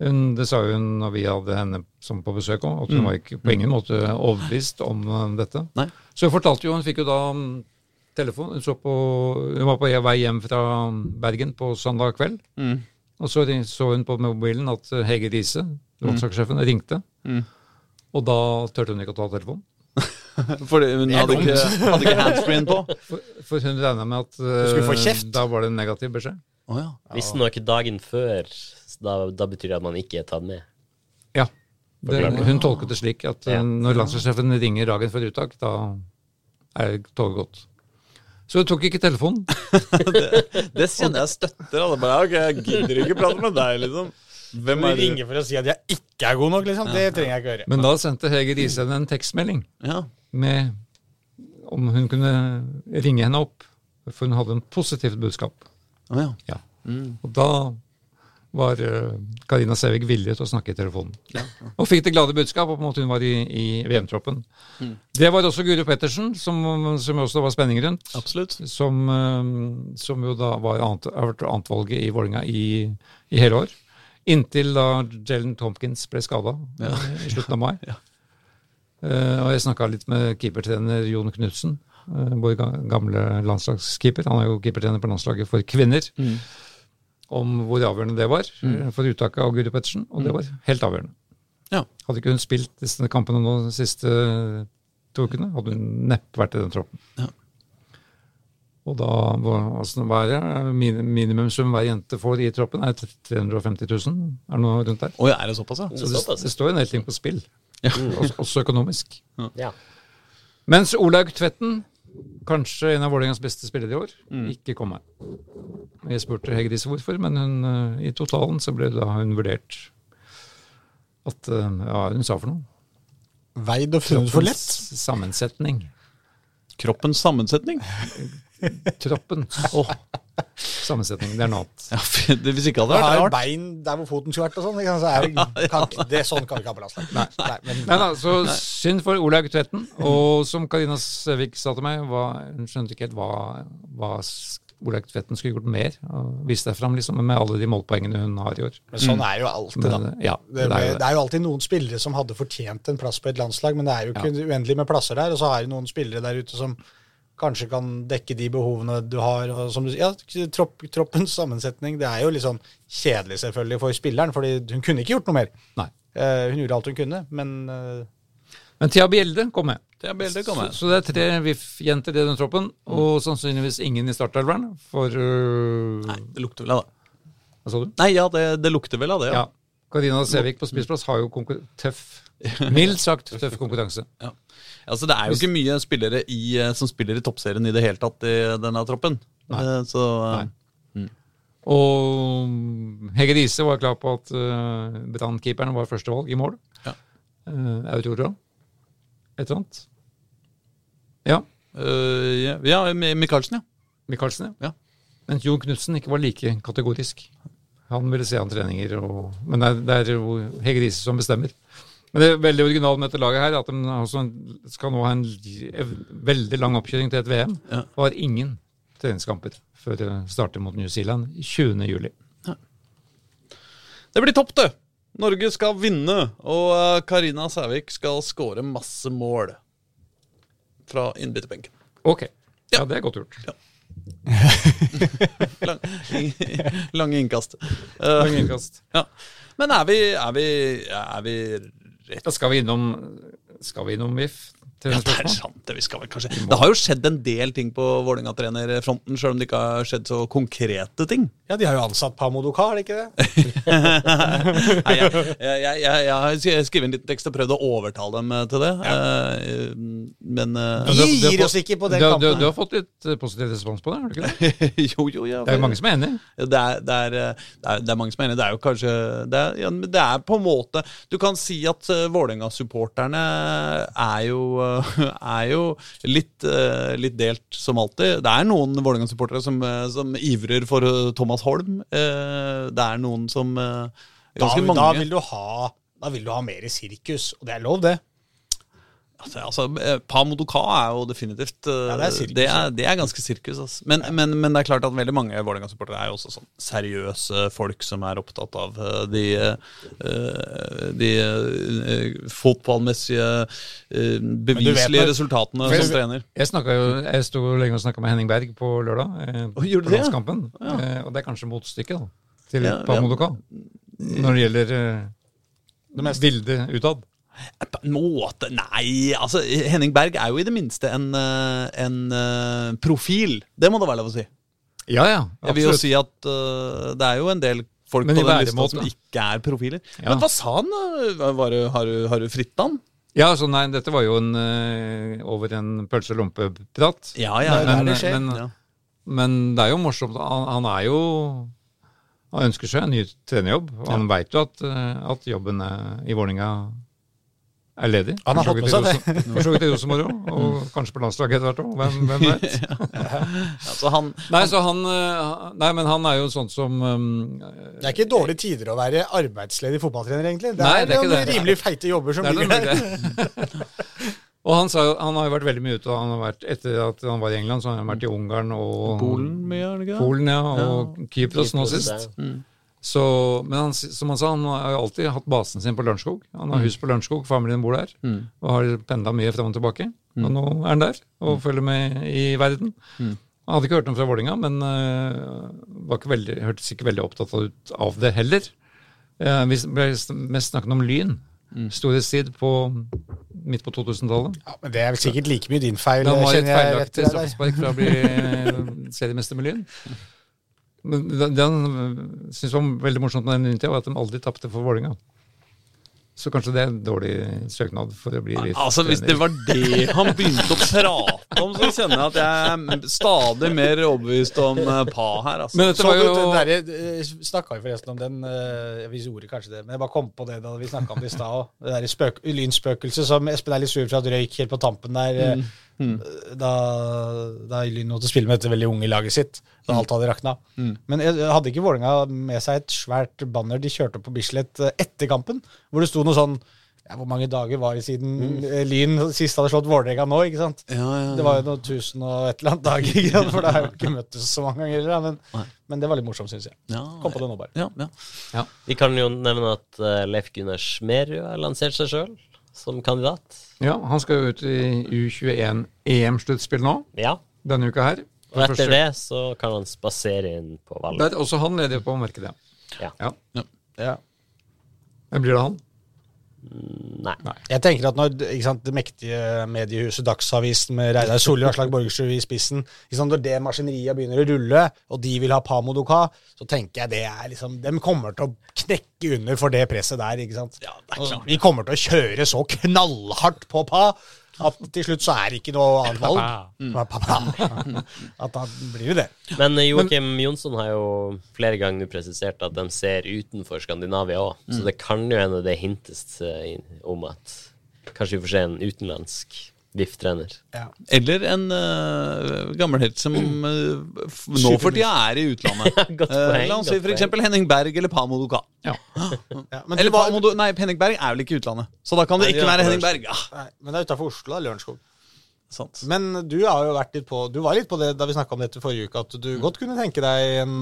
Hun, det sa hun når vi hadde henne som på besøk òg, at hun var ikke på ingen måte overbevist om eh, dette. Nei. Så hun fortalte jo, hun fikk jo da mm, telefon, hun, så på, hun var på vei hjem fra Bergen på søndag kveld, Mm. og så så hun på mobilen at eh, Hege Riise, landslagssjefen, ringte. Mm. Og da turte hun ikke å ta telefonen. *laughs* Fordi hun hadde ikke, hadde ikke handscreen på. *laughs* For, for hun regna med at uh, få kjeft. da var det en negativ beskjed. Oh, ja. Visstnok dagen før, da, da betyr det at man ikke er tatt med. Ja. Det, hun tolket det slik at eh, Ja. når landslagssjefen ringer dagen før uttak, da er toget gått. Så hun tok ikke telefonen. *laughs* Det kjenner jeg støtter. Alle Bare, okay, jeg gidder ikke prate med deg, liksom. Hvem Du er du? ringer for å si at jeg ikke er god nok, liksom. Det trenger jeg ikke høre. Men da sendte Hege Riise en tekstmelding Ja. Med om hun kunne ringe henne opp, for hun hadde en positivt budskap. Ah, ja. Ja. Og da var eh, Karina Sævik villig til å snakke i telefonen. Og fikk det glade budskap om at hun var i, i VM-troppen. Det var også Guro Pettersen, som, som også var spenning rundt. Absolutt. Som, eh, som jo da var annet, har vært annetvalget i Vålerenga i, i hele år. Inntil da Jelen Tompkins ble skada i slutten av mai. *laughs* Eh, og jeg snakka litt med keepertrener Jon Knutsen, eh, vår gamle landslagskeeper. Han er jo keepertrener på landslaget for kvinner. Om hvor avgjørende det var mm. for uttaket av Guri Pettersen. Og det var helt avgjørende. Ja. Hadde ikke hun spilt disse kampene nå de siste to ukene, hadde hun neppe vært i den troppen. Ja. Og da altså, hva er det? Min, minimumsum hver jente får i troppen, er 350 000. Er det noe rundt der? Ja, er det såpass, ja? Så det, det står en del ting på spill, Ja. også, også økonomisk. Ja. Mens Olaug Tvetten, kanskje en av Vålerengas beste spillere i år, Mm. ikke kom her. Jeg spurte Hege Riise hvorfor, men hun, eh, i totalen så ble da hun vurdert at eh, Ja, hun sa for noe. Veid og funnet for lett. Sammensetning. Kroppens sammensetning? *laughs* Troppens sammensetning. Det er noe annet. Ja, det- Hvis ikke hadde vært rart. bein der hvor foten skulle vært og sånn. Så er det, *laughs* kan, det, sånn kan vi ikke ha på landslaget. Nei, nei, men, Nei da, så synd for Olaug Tvetten. Og som Karina Søvik sa til meg, var, hun skjønte ikke helt hva, hva Olaug Tvetten skulle gjort mer. Og Vist deg fram liksom, med alle de målpoengene hun har i år. men sånn er jo alltid, da. Men, ja, Det, det er jo det det. er jo alltid noen spillere som hadde fortjent en plass på et landslag, men det er jo ikke uendelig med plasser der. Og så har jo noen spillere der ute som kanskje kan dekke de behovene du har. Og som du ja, tropp, troppens sammensetning, det er jo litt sånn kjedelig selvfølgelig for spilleren, fordi hun kunne ikke gjort noe mer. Nei. Eh, hun gjorde alt hun kunne, men eh, Men Thea Bjelde kom med. Bjelde kom med. Så, så det er tre VIF-jenter i den troppen, og sannsynligvis ingen i startelveren. For uh... Nei, det lukter vel av det. Hva sa du? Nei, ja, det, det lukter vel av det, ja. Ja. Karina Sævik på spissplass har jo tøff Mildt sagt tøff *laughs* konkurranse. Ja. Altså, det er jo ikke mye spillere i, eh, som spiller i toppserien i det hele tatt i denne troppen. Nei. Eh, Så Nei. Mm. Og Hege Riise var klar på at uh, Brann-keeperen var førstevalg i mål. Ja. Uh, Aurora. Et eller annet. Ja. Uh, ja, ja, Michaelsen, ja. Michaelsen, Ja. Mens Jon Knutsen ikke var like kategorisk. Han ville se an treninger, og, men det er, det er jo Hege Riise som bestemmer. Men det er veldig originalt med dette laget her, at de også skal nå ha en veldig lang oppkjøring til et VM. Ja. Og har ingen treningskamper før de starter mot New Zealand 20. juli. Det blir topp, det! Norge skal vinne, og eh, Karina Sævik skal skåre masse mål fra innbytterbenken. Ok. Ja, det er godt gjort. Lang, lange innkast. Uh, lange innkast. ja. Men er vi, er vi, er vi rett Da skal vi innom Skal vi innom VIF? Til Ja, det er sant. Det, vi skal vel kanskje. det har jo skjedd en del ting på Vålerenga-trenerfronten, sjøl om det ikke har skjedd så konkrete ting. ja, de har jo ansatt Pamodoka, har de ikke det? *laughs* Nei, jeg, jeg, jeg, jeg, jeg har sk- skrevet en liten tekst og prøvd å overtale dem eh, til det. ja. men eh, du har- Vi du gir oss ikke på den du, har- du, kampen. du har fått litt eh, positiv respons på det? har du ikke det? *laughs* Jo, jo, ja. Det er jo mange som er enig. Det er, det, er, eh, det, er, det er mange som er enig. Det er jo kanskje Det er, ja, det er på en måte Du kan si at Vålerenga-supporterne er jo *laughs* er jo litt, eh, litt delt, som alltid. Det er noen Vålerenga-supportere som, eh, som ivrer for eh, Thomas Holm. Det er noen som Da, mange. da, vil du ha, da vil du ha mer sirkus, og det er lov, det. Altså, altså, eh, Pa Modoka er jo definitivt eh, Ja, det er sirkus, det, er, det er ganske sirkus. Altså. Men, men, men det er klart at veldig mange Vålerenga-supportere er jo også sånn seriøse folk som er opptatt av eh, de, de fotballmessige beviselige resultatene som trener. Jeg, jo, jeg sto lenge og snakka med Henning Berg på lørdag. oh, på det? landskampen. Ja. og det er kanskje motstykket til Ja, ja, ja. Pamodoka. Når det gjelder Det meste. bildet utad. På en måte Nei, altså Henning Berg er jo i det minste en, eh, en eh, profil. Det må det være lov å si. Ja, ja. Jeg vil jo si at uh, det er jo en del folk på den lista som ikke er profiler. Ja. Men hva sa han? da? Var, det- har, du, har du fritt han? Ja, så nei, dette var jo en uh, over en pølse og lompe-prat. Ja, ja, det men, det skjer. men, Ja. men det er jo morsomt. Han, han er jo Han ønsker seg en ny trenerjobb, og han veit jo at, at jobben i Vålerenga er ledig. Han har så fått med seg det. For så vidt i Rosenborg òg, og kanskje på landslaget etter hvert òg. Hvem, hvem *laughs* vet? Altså, han, Nei, så han, eh, nei, men han er jo sånn som um, Det er ikke dårlige tider å være arbeidsledig fotballtrener, egentlig. Det Nei, er, det er ikke noen det. rimelig feite jobber som er ligger der. *laughs* Og han, sa, han har jo vært veldig mye ute. Han har vært, etter at han var i England, så har han vært i Ungarn og Polen mye? Polen, ja, og Kypros nå sist. ja. Så, men han, som han sa, han har jo alltid hatt basen sin på Lørenskog. Han har hus på Lørenskog, familien bor der, og har pendla mye frem og tilbake. Og nå er han der og følger med i verden. Han hadde ikke hørt noe fra Vålinga, men uh, var ikke veldig, hørtes ikke veldig opptatt av, av det heller. Uh, vi ble mest snakket om Lyn. Storhetstid på midt på 2000-tallet. Ja, men det er vel sikkert like mye din feil. Det var et feilaktig straffespark fra å bli eh, seriemester med Lyn. *laughs* Men det det han syntes var veldig morsomt med den Lyn-tida, var at de aldri tapte for Vålerenga. Så kanskje det er en dårlig søknad for å bli litt Altså, Hvis det var det han begynte å prate om, så kjenner jeg at jeg er stadig mer overbevist om eh, Pa her. altså. Men dette var jo den Snakka vi forresten om den eh, Vi gjorde kanskje det, men jeg bare kom på det da vi snakka om det i stad òg. Det derre spøk, lynspøkelset som Espen er litt sur for at røyk helt på tampen der. Eh, Da, da Lyn måtte spille med dette veldig unge laget sitt. Da alt hadde rakna. Men hadde ikke Vålerenga med seg et svært banner de kjørte opp på Bislett eh, etter kampen, hvor det sto noe sånn ja, Hvor mange dager var det siden eh, Lyn sist hadde slått Vålerenga nå? ikke sant? Ja, ja, ja. Det var jo noe tusen og et eller annet dager, ikke sant? for det har jo ikke møttes så mange ganger. da, Men, men det var litt morsomt, syns jeg. Ja, Kom på det nå, bare. Ja, ja. Vi kan jo nevne at eh, Leif Gunnar Smerud har lansert seg sjøl som kandidat. Ja, han skal jo ut i U21 EM-sluttspill nå, Ja. denne uka her. Og etter det så kan han spasere inn på valget. Der, også han leder på markedet. Ja. Ja. Ja. Hvem blir det han? Nei. Jeg tenker at når ikke sant, det mektige mediehuset Dagsavisen med Reidar Solli og Aslak Borgersrud i spissen ikke sant, Når det maskineriet begynner å rulle, og de vil ha Pamodoka, så tenker jeg det er liksom De kommer til å knekke under for det presset der. ikke sant? Ja, det er Og klart. vi kommer til å kjøre så knallhardt på Pa at til slutt så er det ikke noe annet valg. Pa. *laughs* At da blir det det. Men eh, Joakim Jonsson har jo flere ganger presisert at de ser utenfor Skandinavia òg. Så det kan jo hende det hintes eh, om at kanskje vi får se en utenlandsk VIF-trener. Ja. Eller en uh, gammel helt som uh, nå for tida er i utlandet. *laughs* Godt poeng, uh, La oss si f.eks. Henning Berg eller Pamodoka. *gasps* Ja, men, Eller du var, Pamodo, nei, Henning Berg er vel ikke i utlandet, så da kan det Nei, ikke være Henning Berg. Ja, nei, men det er utafor Oslo, da. Lørenskog. sant. Men du har jo vært litt på Du var litt på det da vi snakka om dette forrige uke, at du godt kunne tenke deg en,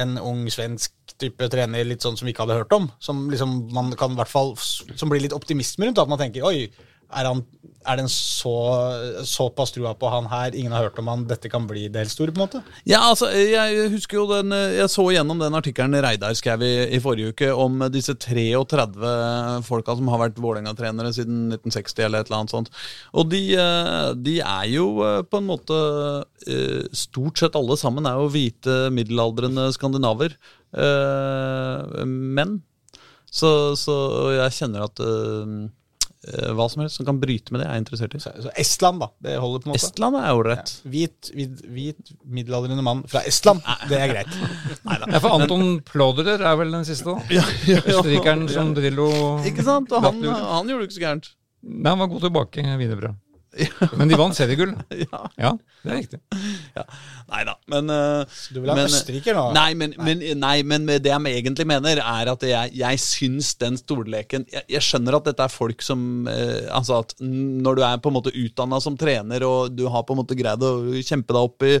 en ung svensk type trener litt sånn som vi ikke hadde hørt om. Som liksom man kan i hvert fall Som blir litt optimisme rundt. At man tenker oi, er, han, er det en så såpass trua på han her, ingen har hørt om han, dette kan bli det helt store, på en måte? Ja, altså, jeg husker jo den Jeg så gjennom den artikkelen Reidar skrev i, i forrige uke om disse 33 folka som har vært Vålerenga-trenere siden 1960 eller et eller annet sånt. Og de, eh, de er jo eh, på en måte eh, Stort sett alle sammen er jo hvite, middelaldrende skandinaver. men. Så, så jeg kjenner at hva som helst som kan bryte med det, er jeg interessert i. Så, så Estland, da. Det holder på en måte. Estland er ålreit. Hvit, hvit, hvit middelaldrende mann fra Estland. Det er greit. *laughs* Ja, for Anton Plåderer er vel den siste, da? Østerrikeren som Drillo Ikke sant? Og han, han gjorde det ikke så gærent. Nei, han var god tilbake, wienerbrød. Men de vant seriegull. *laughs* Ja. Ja, det er riktig. Nei da, men eh, Du vil ha Men- Østerrike nå? Nei, men, men, nei, men med det jeg egentlig mener, er at jeg, jeg syns den stolleken jeg, jeg skjønner at dette er folk som eh, Altså at når du er på en måte utdanna som trener, og du har på en måte greid å kjempe deg opp i,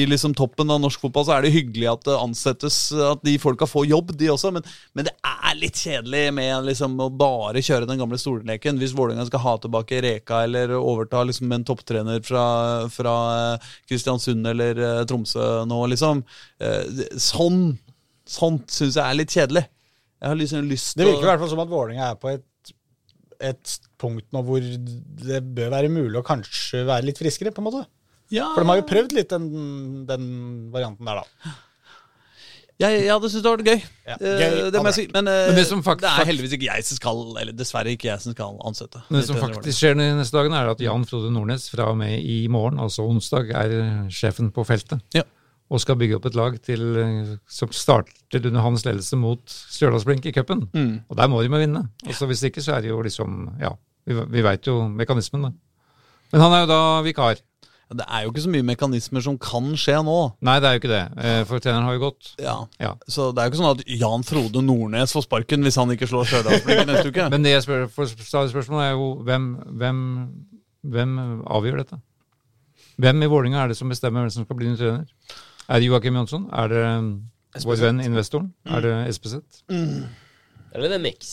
i liksom toppen av norsk fotball, så er det hyggelig at det ansettes At de folka får jobb, de også, men, men det er litt kjedelig med liksom å bare kjøre den gamle stolleken. Hvis Vålerenga skal ha tilbake Reka eller overta liksom en topptrener fra, fra eh, Kristiansund eller eh, Tromsø nå, liksom. Eh, Sånn Sånt syns jeg er litt kjedelig. Jeg har liksom lyst Det virker i hvert fall som at Vålerenga er på et, et punkt nå hvor det bør være mulig å kanskje være litt friskere, på en måte. ja, For de har jo prøvd litt den, den varianten der, da. Jeg, jeg hadde syntes det var gøy. Ja, Eh, gøy, det må jeg si. Men, eh, Men det som fakt- det er heldigvis ikke jeg som skal Eller dessverre ikke jeg som skal ansette. Men det som faktisk skjer de neste dagene, er at Jan Frode Nordnes fra og med i morgen, altså onsdag, er sjefen på feltet. Ja. Og skal bygge opp et lag til, eh, som starter under hans ledelse mot Stjørdalsblink i cupen. Mm. Og der må de med vinne. Altså Hvis ikke, så er det jo liksom Ja, vi, vi veit jo mekanismen, da. Men han er jo da vikar. Det er jo ikke så mye mekanismer som kan skje nå. Nei, det er jo ikke det, eh, for treneren har jo gått. Ja. Ja. Så det er jo ikke sånn at Jan Frode Nordnes får sparken hvis han ikke slår Stjørdalsblikket *laughs* neste uke. Men det jeg spør, for stadig spørsmål er jo hvem, hvem, hvem avgjør dette? Hvem i Vålinga er det som bestemmer hvem som skal bli ny trener? Er det Joakim Jonsson? Er det vår venn investoren? Er det SPZ? Eller er det miks?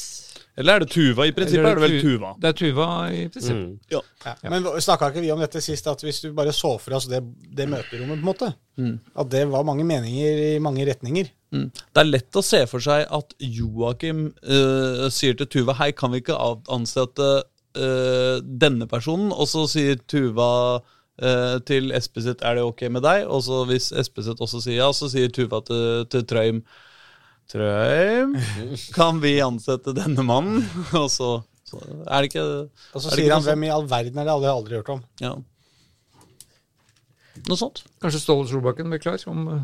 Eller er det Tuva? I prinsippet er det vel Tuva. Det er Tuva i prinsippet. Mm. Ja. Men snakka ikke vi om dette sist, at hvis du bare så for oss det, det møterommet, på en måte, at det var mange meninger i mange retninger Mm. Det er lett å se for seg at Joakim uh, sier til Tuva Hei, kan vi ikke ansette uh, denne personen? Og så sier Tuva uh, til Espeseth er det ok med deg? Og så hvis Espeseth også sier ja, så sier Tuva til, til Trøim Trøim, *laughs* kan vi ansette denne mannen? *laughs* Og så, så er det ikke Og så er sier han hvem i all verden er det? Aldri, aldri hørt om. Ja. Noe sånt. Kanskje Ståle Solbakken blir klar om uh,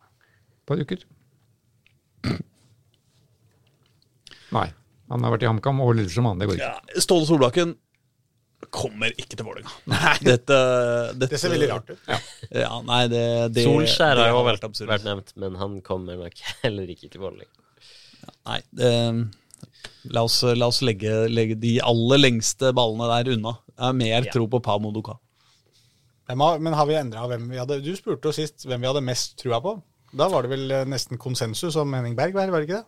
et par uker? *clears throat* Nei. Han har vært i HamKam og Lillestrøm, han. Det går ikke. Ja, Ståle Solbakken kommer ikke til Vålerenga. *laughs* Dette, dette Det ser veldig rart ut. Ja, nei, det, det Solskjær har jo vært vært, nevnt, men han kommer nok *laughs* heller ikke til Vålerenga. Nei, det, la oss, la oss legge, legge de aller lengste ballene der unna. Jeg har mer Ja. tro på Pa Duka. Men har vi endra hvem vi hadde Du spurte jo sist hvem vi hadde mest trua på. Da var det vel eh, nesten konsensus om Henning Berg, var det ikke det?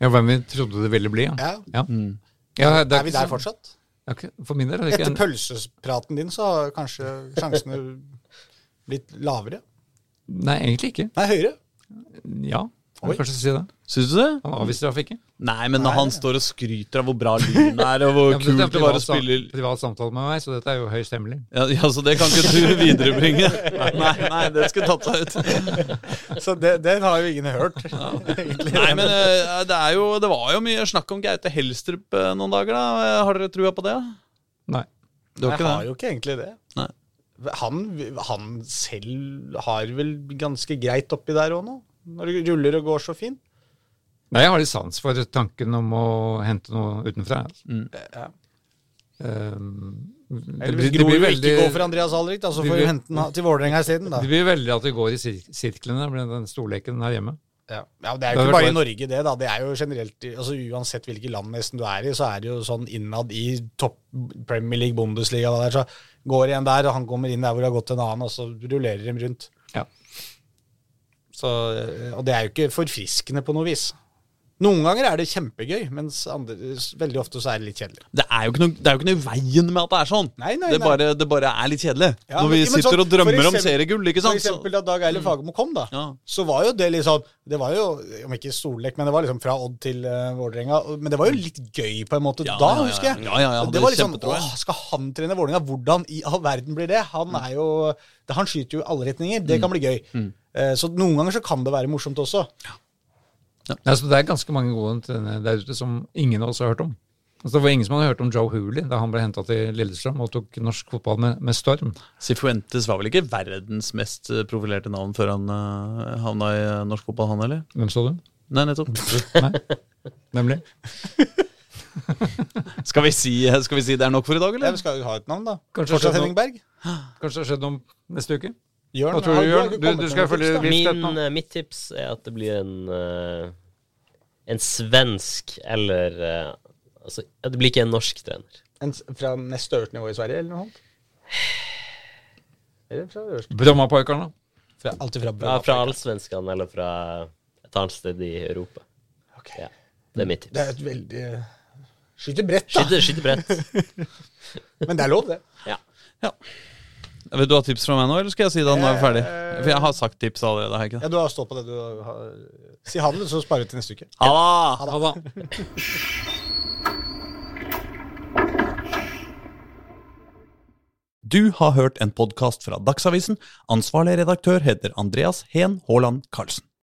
Ja, Hvem vi trodde det ville bli, ja. Ja. ja. Mm. ja det Er vi der fortsatt? For min del er Etter en, pølsepraten din så har kanskje sjansene *laughs* blitt lavere? Nei, egentlig ikke. Nei, høyere. Ja, Oi. kanskje si det. Syns du det? Han avviser straff ikke. Nei, men når Nei. han står og skryter av hvor bra lyden er, og hvor Ja, kult det var å spille privat samtale med meg, så dette er jo høyst hemmelig. ja, ja, så det kan ikke du viderebringe? Nei, nei, det skulle tatt seg ut. Så det, den har jo ingen hørt. *laughs* egentlig. Nei, men eh, det, er jo, det var jo mye snakk om Gaute Helstrup eh, noen dager, da. Har dere trua på det? Nei. Du har Jeg ikke har det? jo ikke egentlig det. Nei. Han, han selv har vel ganske greit oppi der òg nå? Når det ruller og går så fint? Nei, jeg har litt sans for tanken om å hente noe utenfra. altså. Ja. Um, det, Eller hvis Grorud veldig, ikke går for Andreas Alrik, da, så får vi hente den til Vålerenga isteden. da. det blir veldig at det går i sir sirklene med den storleken her hjemme. Ja. ja, Det er jo ikke bare i Norge, det. da. Det er jo generelt, altså Uansett hvilket land nesten du er i, så er det jo sånn innad i topp Premier League, Bundesliga hva det er, så går en der, og han kommer inn der hvor det har gått en annen, og så rullerer de rundt. Ja. Så, eh, og det er jo ikke forfriskende på noe vis. Noen ganger er det kjempegøy, mens andre, veldig ofte så er det litt kjedelig. Det er jo ikke noe, det er jo ikke noe i veien med at det er sånn. Nei, nei, det, bare, det bare er litt kjedelig. Ja, Når vi men sitter sånn, og drømmer eksempel, om seriegull, ikke sant? For eksempel da Dag Eiler Fagermo kom, da, Ja. så var jo det litt sånn Det var jo, om ikke storlek, men det var liksom fra Odd til uh, Vålerenga. Men det var jo litt gøy på en måte Ja, da, husker jeg. Ja, ja, ja, det det var liksom kjempetro. Åh, skal han trene Vålerenga? Hvordan i all verden blir det? Han er jo det, Han skyter jo i alle retninger. Det kan bli gøy. Mm. Eh, så noen ganger så kan det være morsomt også. Ja, Altså, det er ganske mange gode der ute som ingen av oss har hørt om. Altså, det var ingen som hadde hørt om Joe Hooley da han ble henta til Lillestrøm og tok norsk fotball med, med storm. Sifuentes var vel ikke verdens mest eh, profilerte navn før han uh, havna i norsk fotball, han eller? Hvem så du? Nei, nettopp. *laughs* Nei, nemlig. *laughs* Skal vi, si, skal vi si det er nok for i dag, eller? Ja, vi skal jo ha et navn, da. Kanskje Fortsatt Henning Berg? Kanskje det har skjedd noe neste uke? Jørn, Hva tror du, Jørn? Du- du skal følge Min, eh, mitt tips er at det blir en eh, En svensk eller eh, Altså, ja, det blir ikke en norsk trener. En fra neste øverste nivå i Sverige, eller noe sånt? *sighs* Eller fra øverste? Brommapojkarna. Fra, alltid fra Ja, Brønnøy. fra allsvenskene eller fra et annet sted i Europa. Okay. Ja, det er mitt Det tips. er et veldig Skyter bredt, da. Skyte, skyte bredt. *laughs* Men det er lov, det. Ja. Vil du ha tips fra meg nå, eller skal jeg si det når vi er ferdig? For jeg har sagt tips allerede. har jeg ikke Ja. Du har stått på det du har Si ha det, så sparer du til neste uke. Ha det! Ha det. Du har hørt en podkast fra Dagsavisen. Ansvarlig redaktør heter Andreas Heen Haaland Karlsen.